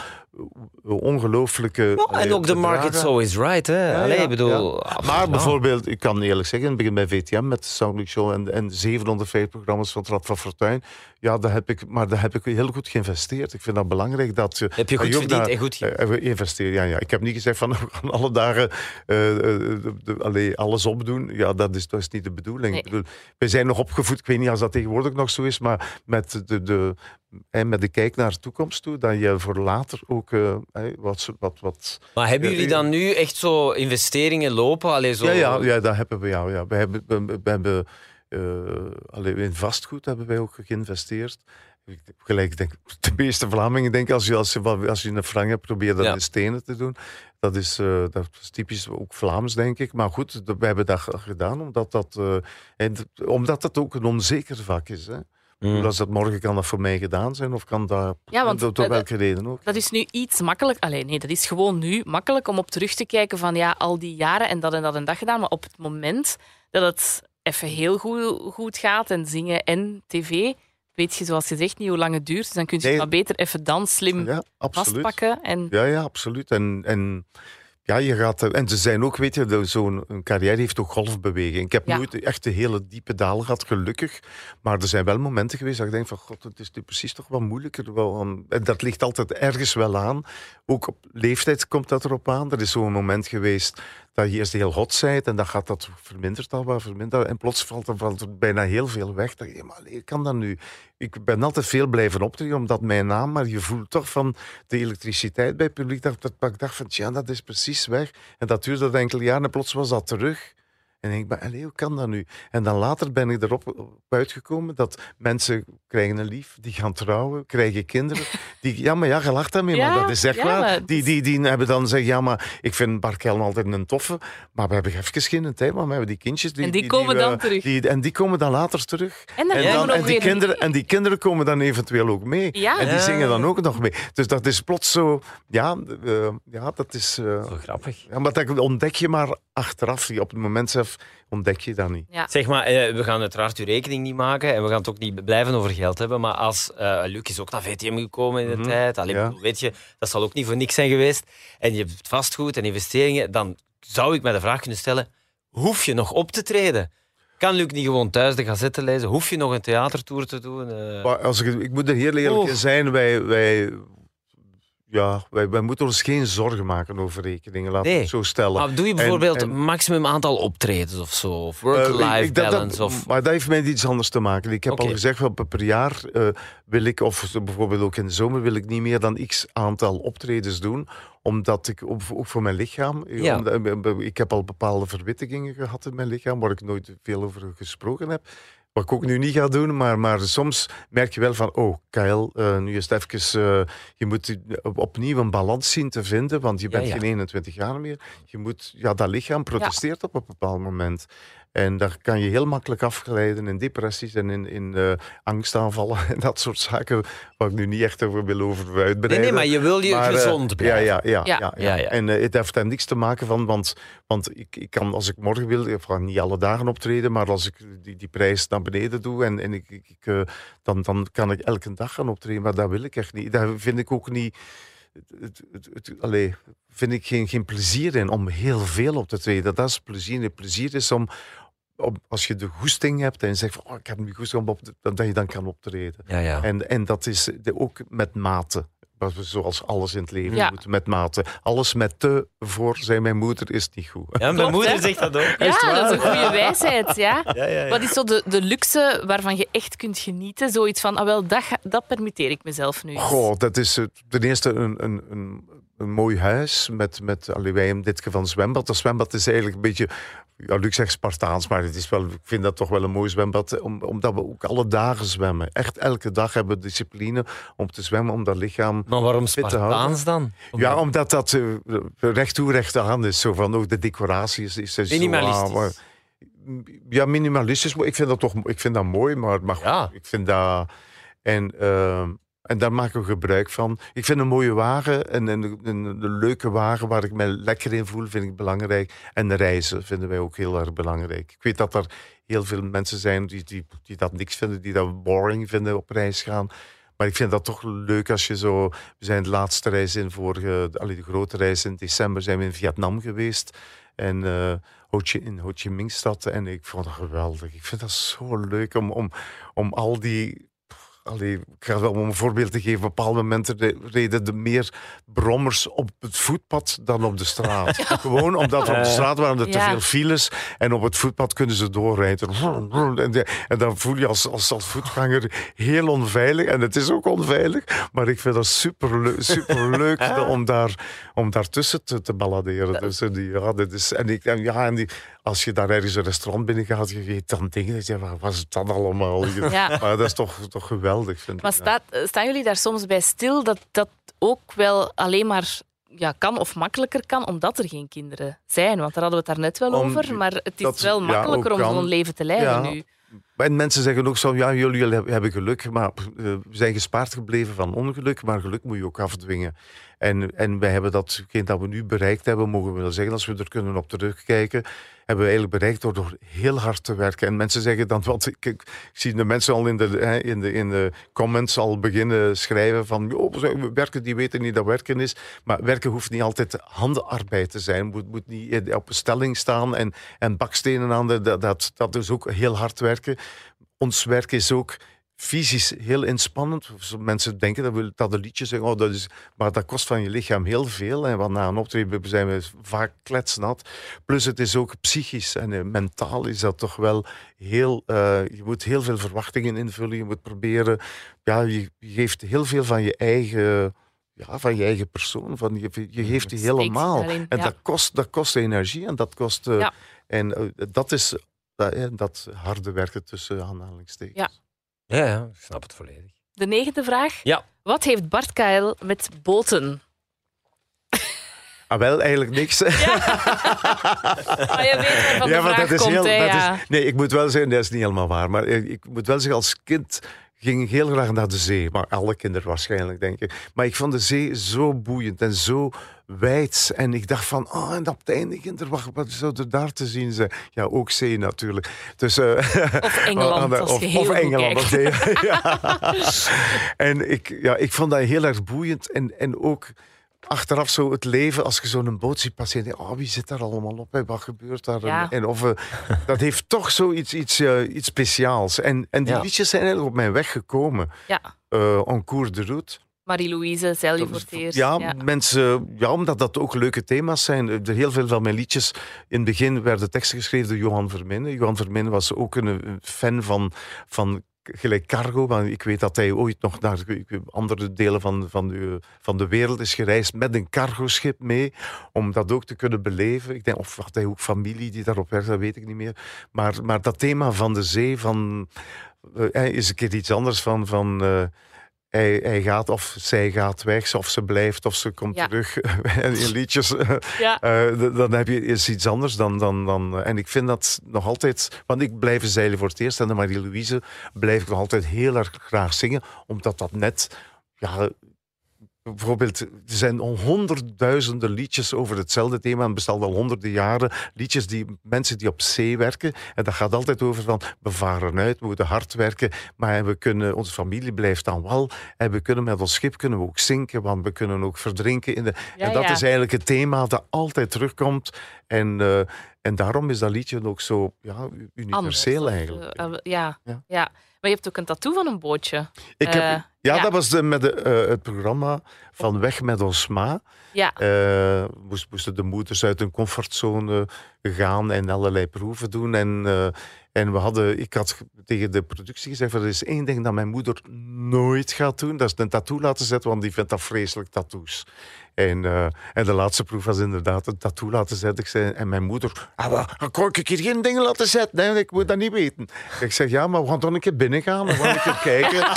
ongelooflijke. Oh, en ook de market so is right, hè? Ja, Allee, ja, bedoel, ja. Maar bijvoorbeeld, ik kan eerlijk zeggen, in het begin bij VTM met de Show en, en 750 programma's van het Rad van Fortuin. Ja, dat heb ik, maar daar heb ik heel goed geïnvesteerd. Ik vind dat belangrijk dat je. Heb je goed dat verdiend daar, en goed uh, investeren? Ja, ja. Ik heb niet gezegd van we gaan alle dagen uh, uh, de, de, allee, alles opdoen. Ja, dat is, dat is niet de bedoeling. Nee. Ik bedoel, we zijn nog opgevoed, ik weet niet als dat tegenwoordig nog zo is, maar met de, de, en met de kijk naar de toekomst toe, dat je voor later ook uh, wat, wat, wat. Maar hebben jullie dan nu echt zo investeringen lopen? Allee, zo... Ja, ja, ja, dat hebben we. Ja, ja. We hebben, we, we hebben uh, allee, in vastgoed hebben wij ook geïnvesteerd. Gelijk, denk, de meeste Vlamingen denken als je, als je, als je een frank hebt, probeer dat Ja. in stenen te doen. Dat is, uh, dat is typisch ook Vlaams, denk ik. Maar goed, we hebben dat gedaan omdat dat, uh, en, omdat dat ook een onzeker vak is. Hè. Mm. Dus dat morgen kan dat voor mij gedaan zijn, of kan dat, Ja, want door, door dat- welke reden ook. Dat is nu iets makkelijk. Alleen nee, dat is gewoon nu makkelijk om op terug te kijken van ja, al die jaren en dat en dat en dat gedaan. Maar op het moment dat het even heel goed, goed gaat en zingen en tv, weet je zoals je zegt niet hoe lang het duurt. Dus dan kun je Nee. het maar beter even dan slim Ja, vastpakken. En Ja, ja, absoluut. En, en, ja, je gaat, en ze zijn ook, weet je, zo'n carrière heeft ook golfbeweging. Ik heb Ja. nooit echt de hele diepe daal gehad, gelukkig. Maar er zijn wel momenten geweest dat ik denk van, god, het is nu precies toch wat moeilijker. En dat ligt altijd ergens wel aan. Ook op leeftijd komt dat erop aan. Er is zo'n moment geweest dat je eerst heel hot bent en dan gaat dat vermindert al wat, vermindert. En plots valt er, valt bijna heel veel weg. Dan maar allee, kan dat nu? Ik ben altijd veel blijven optreden, omdat mijn naam, maar je voelt toch van de elektriciteit bij het publiek. Dat, dat, ik dacht van, tja, dat is precies weg. En dat duurde enkele jaren en plots was dat terug. En ik denk, allee, hoe kan dat nu? En dan later ben ik erop op uitgekomen dat mensen krijgen een lief, die gaan trouwen, krijgen kinderen. Die, ja, maar ja, je lacht daarmee, Ja, maar dat is echt ja, waar. maar Die, die, die hebben dan zeggen, ja, maar ik vind Bart Kelm altijd een toffe, maar we hebben even geen tijd, maar we hebben die kindjes. Die, En die komen dan terug. Die, en die komen dan later terug. En dan En, komen dan, ook en, die kinderen, en die kinderen komen dan eventueel ook mee. Ja. En die zingen dan ook nog mee. Dus dat is plots zo... Ja, eh, ja dat is... eh, Zo grappig. ja, maar dat ontdek je maar achteraf. Op het moment zelf ontdek je dat niet. ja. Zeg maar, eh, we gaan uiteraard uw rekening niet maken en we gaan het ook niet blijven over geld hebben. Maar als eh Luc is ook naar VTM gekomen in de Mhm, tijd, allee, ja. bedoel, weet je, dat zal ook niet voor niks zijn geweest. En je hebt vastgoed en investeringen, dan zou ik mij de vraag kunnen stellen: hoef je nog op te treden? Kan Luc niet gewoon thuis de gazette lezen? Hoef je nog een theatertour te doen? Eh, Maar als ik, ik moet er heel eerlijk in zijn. Wij, wij, ja, wij, wij moeten ons geen zorgen maken over rekeningen. Laten we Nee. het zo stellen. maar doe je bijvoorbeeld en- een maximum aantal optredens of zo? Of Eh, work-life dat- balance? of... Maar dat heeft met iets anders te maken. Ik heb al gezegd, wel, per, jaar eh, wil ik, of bijvoorbeeld ook in de zomer, wil ik niet meer dan x aantal optredens doen. Omdat ik, ook voor mijn lichaam, eh, Ja. omdat- eh, ik heb al bepaalde verwittigingen gehad in mijn lichaam, waar ik nooit veel over gesproken heb. Wat ik ook nu niet ga doen, maar, maar soms merk je wel van, oh, Kyle, eh, nu is het even, eh, je moet opnieuw een balans zien te vinden, want je bent ja. geen 21 jaar meer. Je moet, ja, dat lichaam protesteert op een bepaald moment. En daar kan je heel makkelijk afgeleiden in depressies en in, in eh, angstaanvallen en dat soort zaken, waar ik nu niet echt over wil over uitbreiden. Nee, nee, maar je wil je Maar, eh, gezond blijven. Ja, ja, ja. Ja. ja, Ja, ja. En eh, het heeft daar niks te maken van, want, want ik, ik kan als ik morgen wil, ik ga niet alle dagen optreden, maar als ik die, die prijs naar beneden doe en, en ik, ik, dan, dan kan ik elke dag gaan optreden, maar dat wil ik echt niet. Daar vind ik ook niet. Het, het, het, allee, vind ik geen, geen plezier in om heel veel op te treden. Dat is plezier. Het plezier is om, als je de goesting hebt en je zegt van, oh, ik heb nu goesting om op te, dat je dan kan optreden. Ja, ja. En, en dat is de, ook met mate. Wat we Zoals alles in het leven Ja. moet, met mate. Alles met te voor, zei mijn moeder, is niet goed. Ja, mijn Klopt, moeder hè? zegt dat ook. Ja, dat is een goede wijsheid. Ja. Ja, ja, ja. Wat is zo de, de luxe waarvan je echt kunt genieten? Zoiets van, ah, wel, dat, dat permitteer ik mezelf nu. Goh, dat is eh, ten eerste een, een, een, een mooi huis met, met allee, wij in dit geval een zwembad. Dat zwembad is eigenlijk een beetje, ja, Luc zegt Spartaans, maar het is wel, ik vind dat toch wel een mooi zwembad, eh, om, omdat we ook alle dagen zwemmen. Echt elke dag hebben we discipline om te zwemmen, om dat lichaam... Maar waarom Fit te houden. Spartaans dan? Ja, omdat dat eh, recht toe, recht aan is. Zo van, ook de decoratie is, is, Minimalistisch. ah, maar- ja, minimalistisch. Ik vind dat toch ik vind dat mooi, maar, maar goed, Ja. ik vind dat. En, ehm, en daar maken we gebruik van. Ik vind een mooie wagen en een, een, leuke wagen waar ik me lekker in voel, vind ik belangrijk. En reizen vinden wij ook heel erg belangrijk. Ik weet dat er heel veel mensen zijn die, die, die dat niks vinden, die dat boring vinden op reis gaan. Maar ik vind dat toch leuk als je zo. We zijn de laatste reis in vorige, allee, de grote reis in december zijn we in Vietnam geweest. En eh, Ho Chi, in Ho Chi Minh stad. En ik vond dat geweldig. Ik vind dat zo leuk om, om, om al die. Allee, ik ga wel om een voorbeeld te geven. Op bepaalde momenten re- reden er meer brommers op het voetpad dan op de straat. Gewoon omdat op de straat waren er te Ja. veel files. En op het voetpad kunnen ze doorrijden. En, de- dan voel je als, als, als voetganger heel onveilig. En het is ook onveilig. Maar ik vind dat super, super leuk om, daar, om daartussen te, te balladeren. Dus, eh, die, ja, dit is, en ik, en ja, en die, als je daar ergens een restaurant binnen gaat, je weet dan dingen. je, Wat was dat allemaal? Ja. Maar dat is toch, toch geweldig. Vind Maar ik. staat, staan jullie daar soms bij stil dat dat ook wel alleen maar ja, kan of makkelijker kan omdat er geen kinderen zijn? Want daar hadden we het daar net wel Om- over. Maar het is dat- wel makkelijker om zo'n leven te leiden Ja. nu. En mensen zeggen ook zo, ja, jullie hebben- hebben geluk, maar eh, we zijn gespaard gebleven van ongeluk, maar geluk moet je ook afdwingen. En, en wij hebben datgene dat we nu bereikt hebben, mogen we wel zeggen, als we er kunnen op terugkijken, hebben we eigenlijk bereikt door, door heel hard te werken. En mensen zeggen dan, wat, ik, ik zie de mensen al in de, in, de, in de comments al beginnen schrijven van, "Joh, we werken, die weten niet dat werken is. Maar werken hoeft niet altijd handenarbeid te zijn, moet, moet niet op een stelling staan en, en bakstenen aan, de, dat, dat, dat is ook heel hard werken. Ons werk is ook fysisch heel inspannend. Mensen denken dat we dat een liedje zeggen, oh, dat is, maar dat kost van je lichaam heel veel. En want na een optreden zijn we vaak kletsnat. Plus het is ook psychisch en eh, mentaal is dat toch wel heel... eh, je moet heel veel verwachtingen invullen. Je moet proberen... Ja, je, geeft heel veel van je eigen... Ja, van je eigen persoon. Van je, je geeft die helemaal. En ja. dat, kost, dat kost energie en dat kost... eh, Ja. En dat is dat, dat harde werken tussen aanhalingstekens. Ja. Ja, ja, ik snap het volledig. De negende vraag. Ja. Wat heeft Bart Kael met boten? Ah, wel, eigenlijk niks. Ah, je weet waarvan de vraag komt, hè, dat ja. is, nee, ik moet wel zeggen, dat is niet helemaal waar. Maar ik, ik moet wel zeggen, als kind ging ik heel graag naar de zee. Maar alle kinderen waarschijnlijk, denk ik. Maar ik vond de zee zo boeiend en zo wijd. En ik dacht van, oh, en op het einde, kinder, wat, wat zou er daar te zien zijn? Ja, ook zee natuurlijk. Dus, eh, Of Engeland, de- of, of Engeland. ja. En ik, ja, ik vond dat heel erg boeiend. En, en ook achteraf zo het leven, als je zo'n boot ziet passeren. Oh, wie zit daar allemaal op? hè? Wat gebeurt daar? Ja. En, of, eh, dat heeft toch zoiets iets, eh, iets speciaals. En, en die Ja. liedjes zijn eigenlijk op mijn weg gekomen. Ja. En cours de route. Marie-Louise, is- het eerst. Ja, mensen, ja, omdat dat ook leuke thema's zijn. Er heel veel van mijn liedjes. In het begin werden teksten geschreven door Johan Verminnen. Johan Verminnen was ook een, een fan van, van gelijk Cargo. Want ik weet dat hij ooit nog naar andere delen van, van, de, van de wereld is gereisd met een cargoschip mee. Om dat ook te kunnen beleven. Ik denk, of had hij ook familie die daarop werkt, dat weet ik niet meer. Maar, maar dat thema van de zee, van, eh, is een keer iets anders van. van eh, hij, hij gaat of zij gaat weg, of ze blijft of ze komt Ja. terug. En in liedjes, eh, Ja. eh, dan heb je is iets anders dan, dan, dan. eh, En ik vind dat nog altijd. Want ik blijf zeilen voor het eerst en de Marie-Louise blijf ik nog altijd heel erg graag zingen, omdat dat net. Ja, Bijvoorbeeld, er zijn honderdduizenden liedjes over hetzelfde thema. en Het bestaat al honderden jaren. Liedjes die mensen die op zee werken. En dat gaat altijd over van, we varen uit, we moeten hard werken. Maar we kunnen, onze familie blijft aan wal. En we kunnen met ons schip kunnen we ook zinken, want we kunnen ook verdrinken. In de, Ja, en dat ja. is eigenlijk het thema dat altijd terugkomt. En, eh, en daarom is dat liedje ook zo ja, universeel Anders, eigenlijk. eh, ja. Ja. Ja. Maar je hebt ook een tattoo van een bootje. Ik heb, eh, ja, ja. dat was de, met de, eh, het programma van Weg met ons ma. Ja. Moest, moesten de moeders uit hun comfortzone gaan en allerlei proeven doen. En, en we hadden, ik had ge- tegen de productie gezegd: er is één ding dat mijn moeder nooit gaat doen. Dat is een tattoo laten zetten, want die vindt dat vreselijk, tattoos. En, eh, en de laatste proef was inderdaad een tattoo laten zetten. Ik zei, en mijn moeder, ah, kan ik hier geen dingen laten zetten? Nee, ik moet dat niet weten. Ik zeg, ja, maar we gaan dan een keer binnen gaan. We gaan een keer kijken.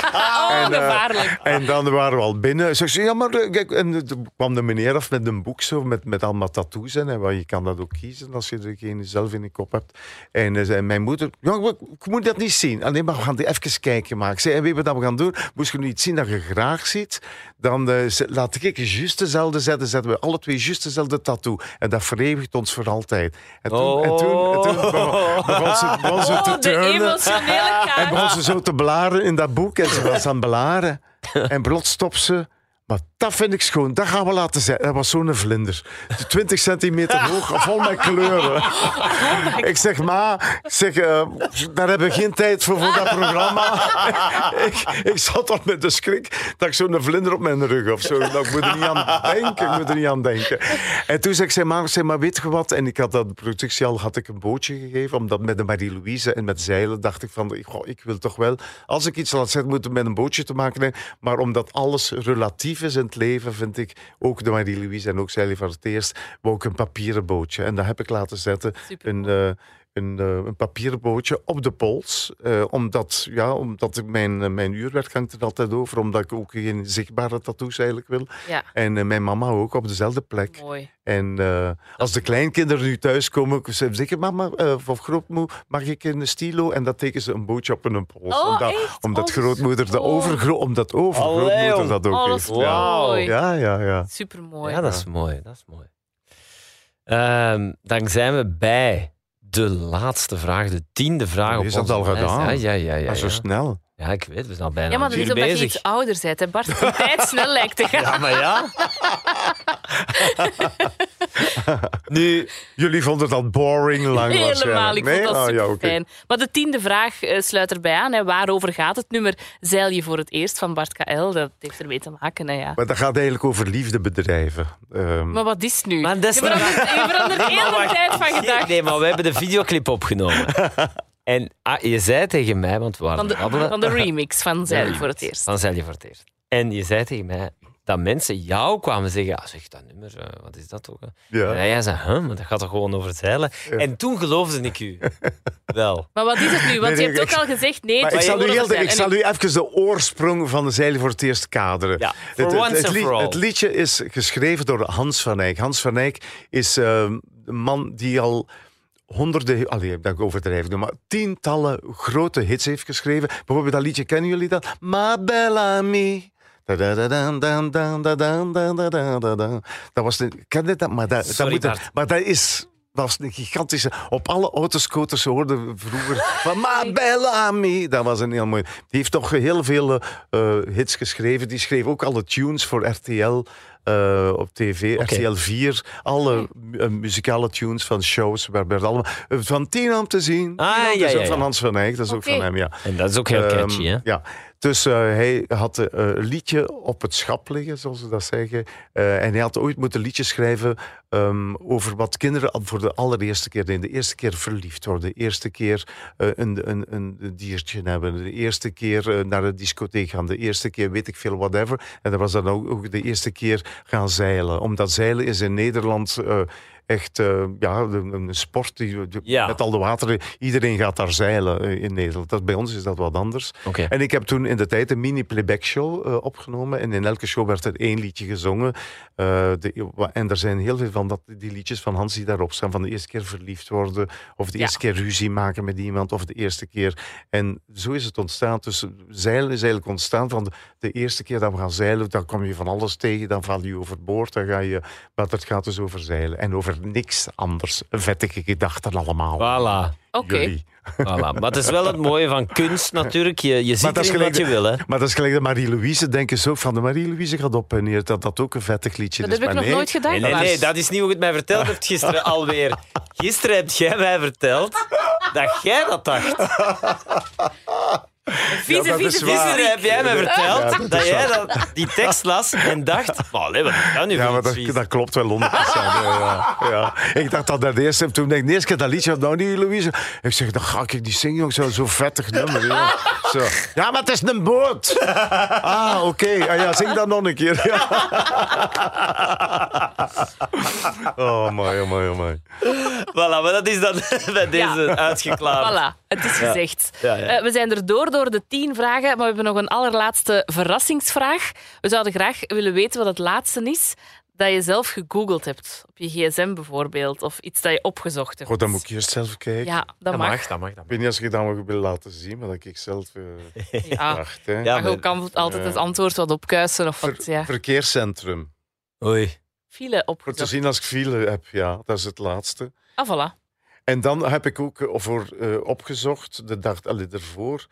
Oh, En, eh, en dan waren we al binnen. Ze zei, ja, maar eh, kijk, en toen kwam de meneer af met een boek zo, met, met allemaal tattoos in. En je kan dat ook kiezen als je er geen zelf in de kop hebt. En zei mijn moeder, ja, ik, ik moet dat niet zien. Alleen maar we gaan even kijken. Maar ik zei, en weet je wat we gaan doen? Moest je nu iets zien dat je graag ziet, dan eh, laat ik juist dezelfde zetten. Zetten we alle twee juist dezelfde tattoo. En dat verewigt ons voor altijd. En toen, en toen, en toen begon, begon ze, begon ze te Oh, de turnen. En begon ze zo te blaren in dat boek. En ze was aan het blaren. En plots stopt ze. Maar dat vind ik schoon. Dat gaan we laten zijn. Dat was zo'n vlinder. 20 centimeter hoog, vol met kleuren. ik zeg, ma, zeg, eh, daar hebben we geen tijd voor, voor dat programma. ik, ik zat al met de schrik dat ik zo'n vlinder op mijn rug of zo. Ik moet er niet aan denken. Ik moet er niet aan denken. En toen zei ik, zeg, ma, zeg, maar weet je wat? En ik had dat productie al had ik een bootje gegeven. Omdat met de Marie-Louise en met zeilen dacht ik van, goh, ik wil toch wel, als ik iets laat zetten, moet het met een bootje te maken hebben. Maar omdat alles relatief is in het leven, vind ik ook de Marie-Louise en ook zeilen voor het eerst, wou ik een papieren bootje. En dat heb ik laten zetten. Super. Een, een, eh, een papieren bootje op de pols. eh, omdat, ja, omdat ik mijn, eh, mijn uurwerk hangt er altijd over. Omdat ik ook geen zichtbare tattoos eigenlijk wil. Ja, En eh, mijn mama ook op dezelfde plek. mooi. En eh, als de kleinkinderen nu thuiskomen, ze zeggen mama of grootmoe, mag ik een stilo? En dat tekenen ze een bootje op hun pols. Oh, omdat, echt? omdat Oh, grootmoeder, de overgro omdat overgrootmoeder dat ook heeft. Ja. mooi. ja, ja, ja. Supermooi. Ja, dat is mooi. Dat is mooi. Ehm, dan zijn we bij de laatste vraag, de tiende vraag. Op is dat al gedaan? Ja, ja, ja. ja, Maar zo snel. Ja, ik weet, we zijn al bijna Ja, maar dat is omdat je bezig. iets ouder bent. Hè, Bart, de tijd snel lijkt te gaan. Ja, maar ja. nu, Jullie vonden dat boring lang Helemaal, waarschijnlijk. ik vond dat ja, fijn. Maar de tiende vraag eh, sluit erbij aan. Hè. Waarover gaat het nummer Zeil je voor het eerst van Bart KL? Dat heeft ermee te maken. Hè, ja. Maar dat gaat eigenlijk over liefdebedrijven. Ehm, Maar wat is het nu? Maar dat is je verandert, je verandert heel de tijd van gedachten. nee, maar we hebben de videoclip opgenomen. En ah, je zei tegen mij, want we waren Van de, babbelen, van remix van Zeil je voor het eerst. Dan zei je voor het eerst. En je zei tegen mij dat mensen jou kwamen zeggen: ah, zeg dat nummer, eh, wat is dat toch? ja. En jij zei: huh, maar dat gaat toch gewoon over zeilen? En toen geloofde ik u wel. Maar wat is het nu? Want Nee, je nee, hebt ook al gezegd nee. Maar het ik zal, u heel, ik zeilen. zal u even de oorsprong van de Zeilen voor het eerst kaderen. Ja, for het, het- once het and lied- for all. het liedje is geschreven door Hans van Eyck. Hans van Eyck is eh, een man die al honderden, allee, dat ik overdrijven, maar tientallen grote hits heeft geschreven. Bijvoorbeeld dat liedje, kennen jullie dat? Ma bella. Dat was een, ken je dat? Maar dat, dat moet, maar dat is, was een gigantische. Op alle autoscooters hoorden vroeger van Ma bella. Dat was een heel mooi. Die heeft toch heel veel eh, hits geschreven. Die schreef ook alle tunes voor RTL eh, op tv. RTL 4, alle eh, muzikale tunes van shows, waarbij het allemaal eh, van tien om te zien. Ah, ja, ja, van. Hans van Eyck, dat is ook van hem, ja. En dat is ook heel Ehm, catchy, hè? Ja, dus eh, hij had eh, een liedje op het schap liggen, zoals ze dat zeggen. Eh, en hij had ooit moeten liedjes schrijven ehm, over wat kinderen voor de allereerste keer doen. De eerste keer verliefd worden, de eerste keer een, een, een diertje hebben, de eerste keer naar de discotheek gaan, de eerste keer weet ik veel, whatever. En dat was dan ook, ook de eerste keer gaan zeilen. Omdat zeilen is in Nederland... Echt, eh, ja, een, sport die, die- Ja. met al de wateren. Iedereen gaat daar zeilen eh, in Nederland. Dat, bij ons is dat wat anders. En ik heb toen in de tijd een mini-playback show eh, opgenomen. En in elke show werd er één liedje gezongen. Eh, de, en er zijn heel veel van dat, die liedjes van Hans die daarop staan. Van de eerste keer verliefd worden. Of de Ja. eerste keer ruzie maken met iemand. Of de eerste keer. En zo is het ontstaan. Dus zeilen is eigenlijk ontstaan van de, de eerste keer dat we gaan zeilen. Dan kom je van alles tegen. Dan val je overboord. Dan ga je. Maar het gaat dus over zeilen. En over niks anders. Vettige gedachten allemaal. Voilà. Oké. Voilà. Maar het is wel het mooie van kunst natuurlijk. Je, je ziet dat erin wat je wil, hè? Maar dat is gelijk de Marie-Louise, denken ze ook van de Marie-Louise gaat op en neer, dat dat ook een vettig liedje Dat is. heb ik Maar nog nee, nooit gedaan. Nee, nee, nee, dat is niet hoe je het mij verteld hebt gisteren alweer. Gisteren heb jij mij verteld dat jij dat dacht. Dat is vieze, heb jij mij verteld Ja, dat dat jij dat, die tekst las en dacht... Maar allee, wat is dat nu Ja, maar dat, dat klopt wel 100%. ja, ja, ja. Ik dacht dat dat eerst, toen ik de eerste keer dat liedje nou die Louise. Ik zeg, dan ga ik die zingen, jongens, zo, zo vettig nummer. Ja. Zo. ja, maar het is een boot. Ah, oké. Ah, ja, zing dat nog een keer. Ja. Oh, mooi, oh, mooi, oh, mooi. Voilà, maar dat is dan bij deze Ja. uitgeklaard. Voilà, het is gezegd. Ja, ja. Eh, we zijn er door door de tien vragen, maar we hebben nog een allerlaatste verrassingsvraag. We zouden graag willen weten wat het laatste is dat je zelf gegoogeld hebt. Op je gsm bijvoorbeeld, of iets dat je opgezocht hebt. Goed, dan moet ik eerst zelf kijken. Ja, dat, Dat mag. mag, dat mag. Dat Ik weet niet als je dat wil laten zien, maar dat ik zelf eh Ja. dacht. Hè. Ja, maar je kan altijd het antwoord wat opkuisen of wat, Ver- ja. Verkeerscentrum. Oei. File Voor te zien als ik file heb, ja, dat is het laatste. Ah, voilà. En dan heb ik ook eh, voor eh, opgezocht, de dag allee, ervoor.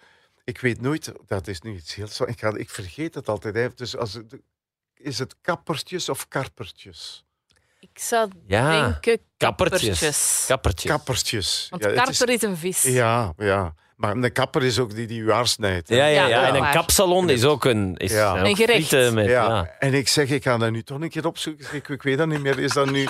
Ik weet nooit, dat is nu iets heel zwaar. Ik, ga, ik vergeet het altijd. Hè. Dus als het, is het kappertjes of karpertjes? Ik zou Ja, denken kappertjes. kappertjes. Kappertjes. Kappertjes. Want Ja, karper is... een vis. Ja, ja. Maar een kapper is ook die die u haar snijdt. hè. Ja, ja, Ja. En een kapsalon is ook een, is Ja. ook Een gerecht. Met, Ja. ja. en ik zeg, ik ga dat nu toch een keer opzoeken. Ik, ik weet dat niet meer. Is dat nu... Ja,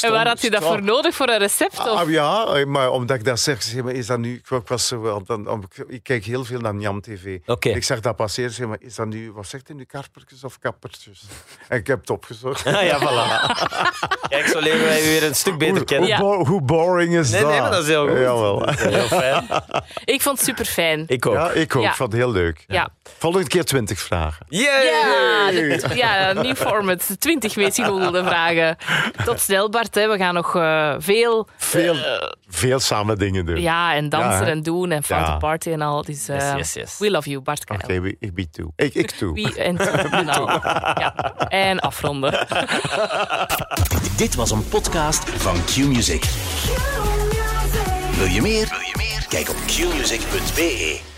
En waar had je dat stom- voor nodig, voor een recept? Of? Ah, ja, maar omdat ik dat zeg, zeg maar, is dat nu... Ik, was zo, dan, ik kijk heel veel naar Njam TV. Oké. Ik zag dat passeren, zeg maar, is dat nu... Wat zegt hij nu, karpertjes of kappertjes? En ik heb het opgezocht. Ah, ja, voilà. Kijk, zo leren wij u weer een stuk beter Hoe, kennen. Ja. bo- hoe boring is Nee, dat? nee, maar dat is heel goed. Jawel. Dat is heel fijn. Ik vond het super fijn. Ik ook. Ja, ik ook. Ja. Vond het heel leuk. Ja. Volgende keer twintig vragen. Yay! Ja, ja, nieuw format. 20 meest gegoogelde vragen. Tot snel, Bart. Hè. We gaan nog eh, veel... Veel, eh, veel samen dingen doen. ja, en dansen en doen en foute Ja. party en al. Dus, eh, Yes, yes, yes. We love you, Bart. Oké, ik bied toe. Ik, ik toe. Wie en al. Ja. En afronden. Dit was een podcast van Q-Music. Wil je meer? Wil je meer? Kijk op qmusic.be.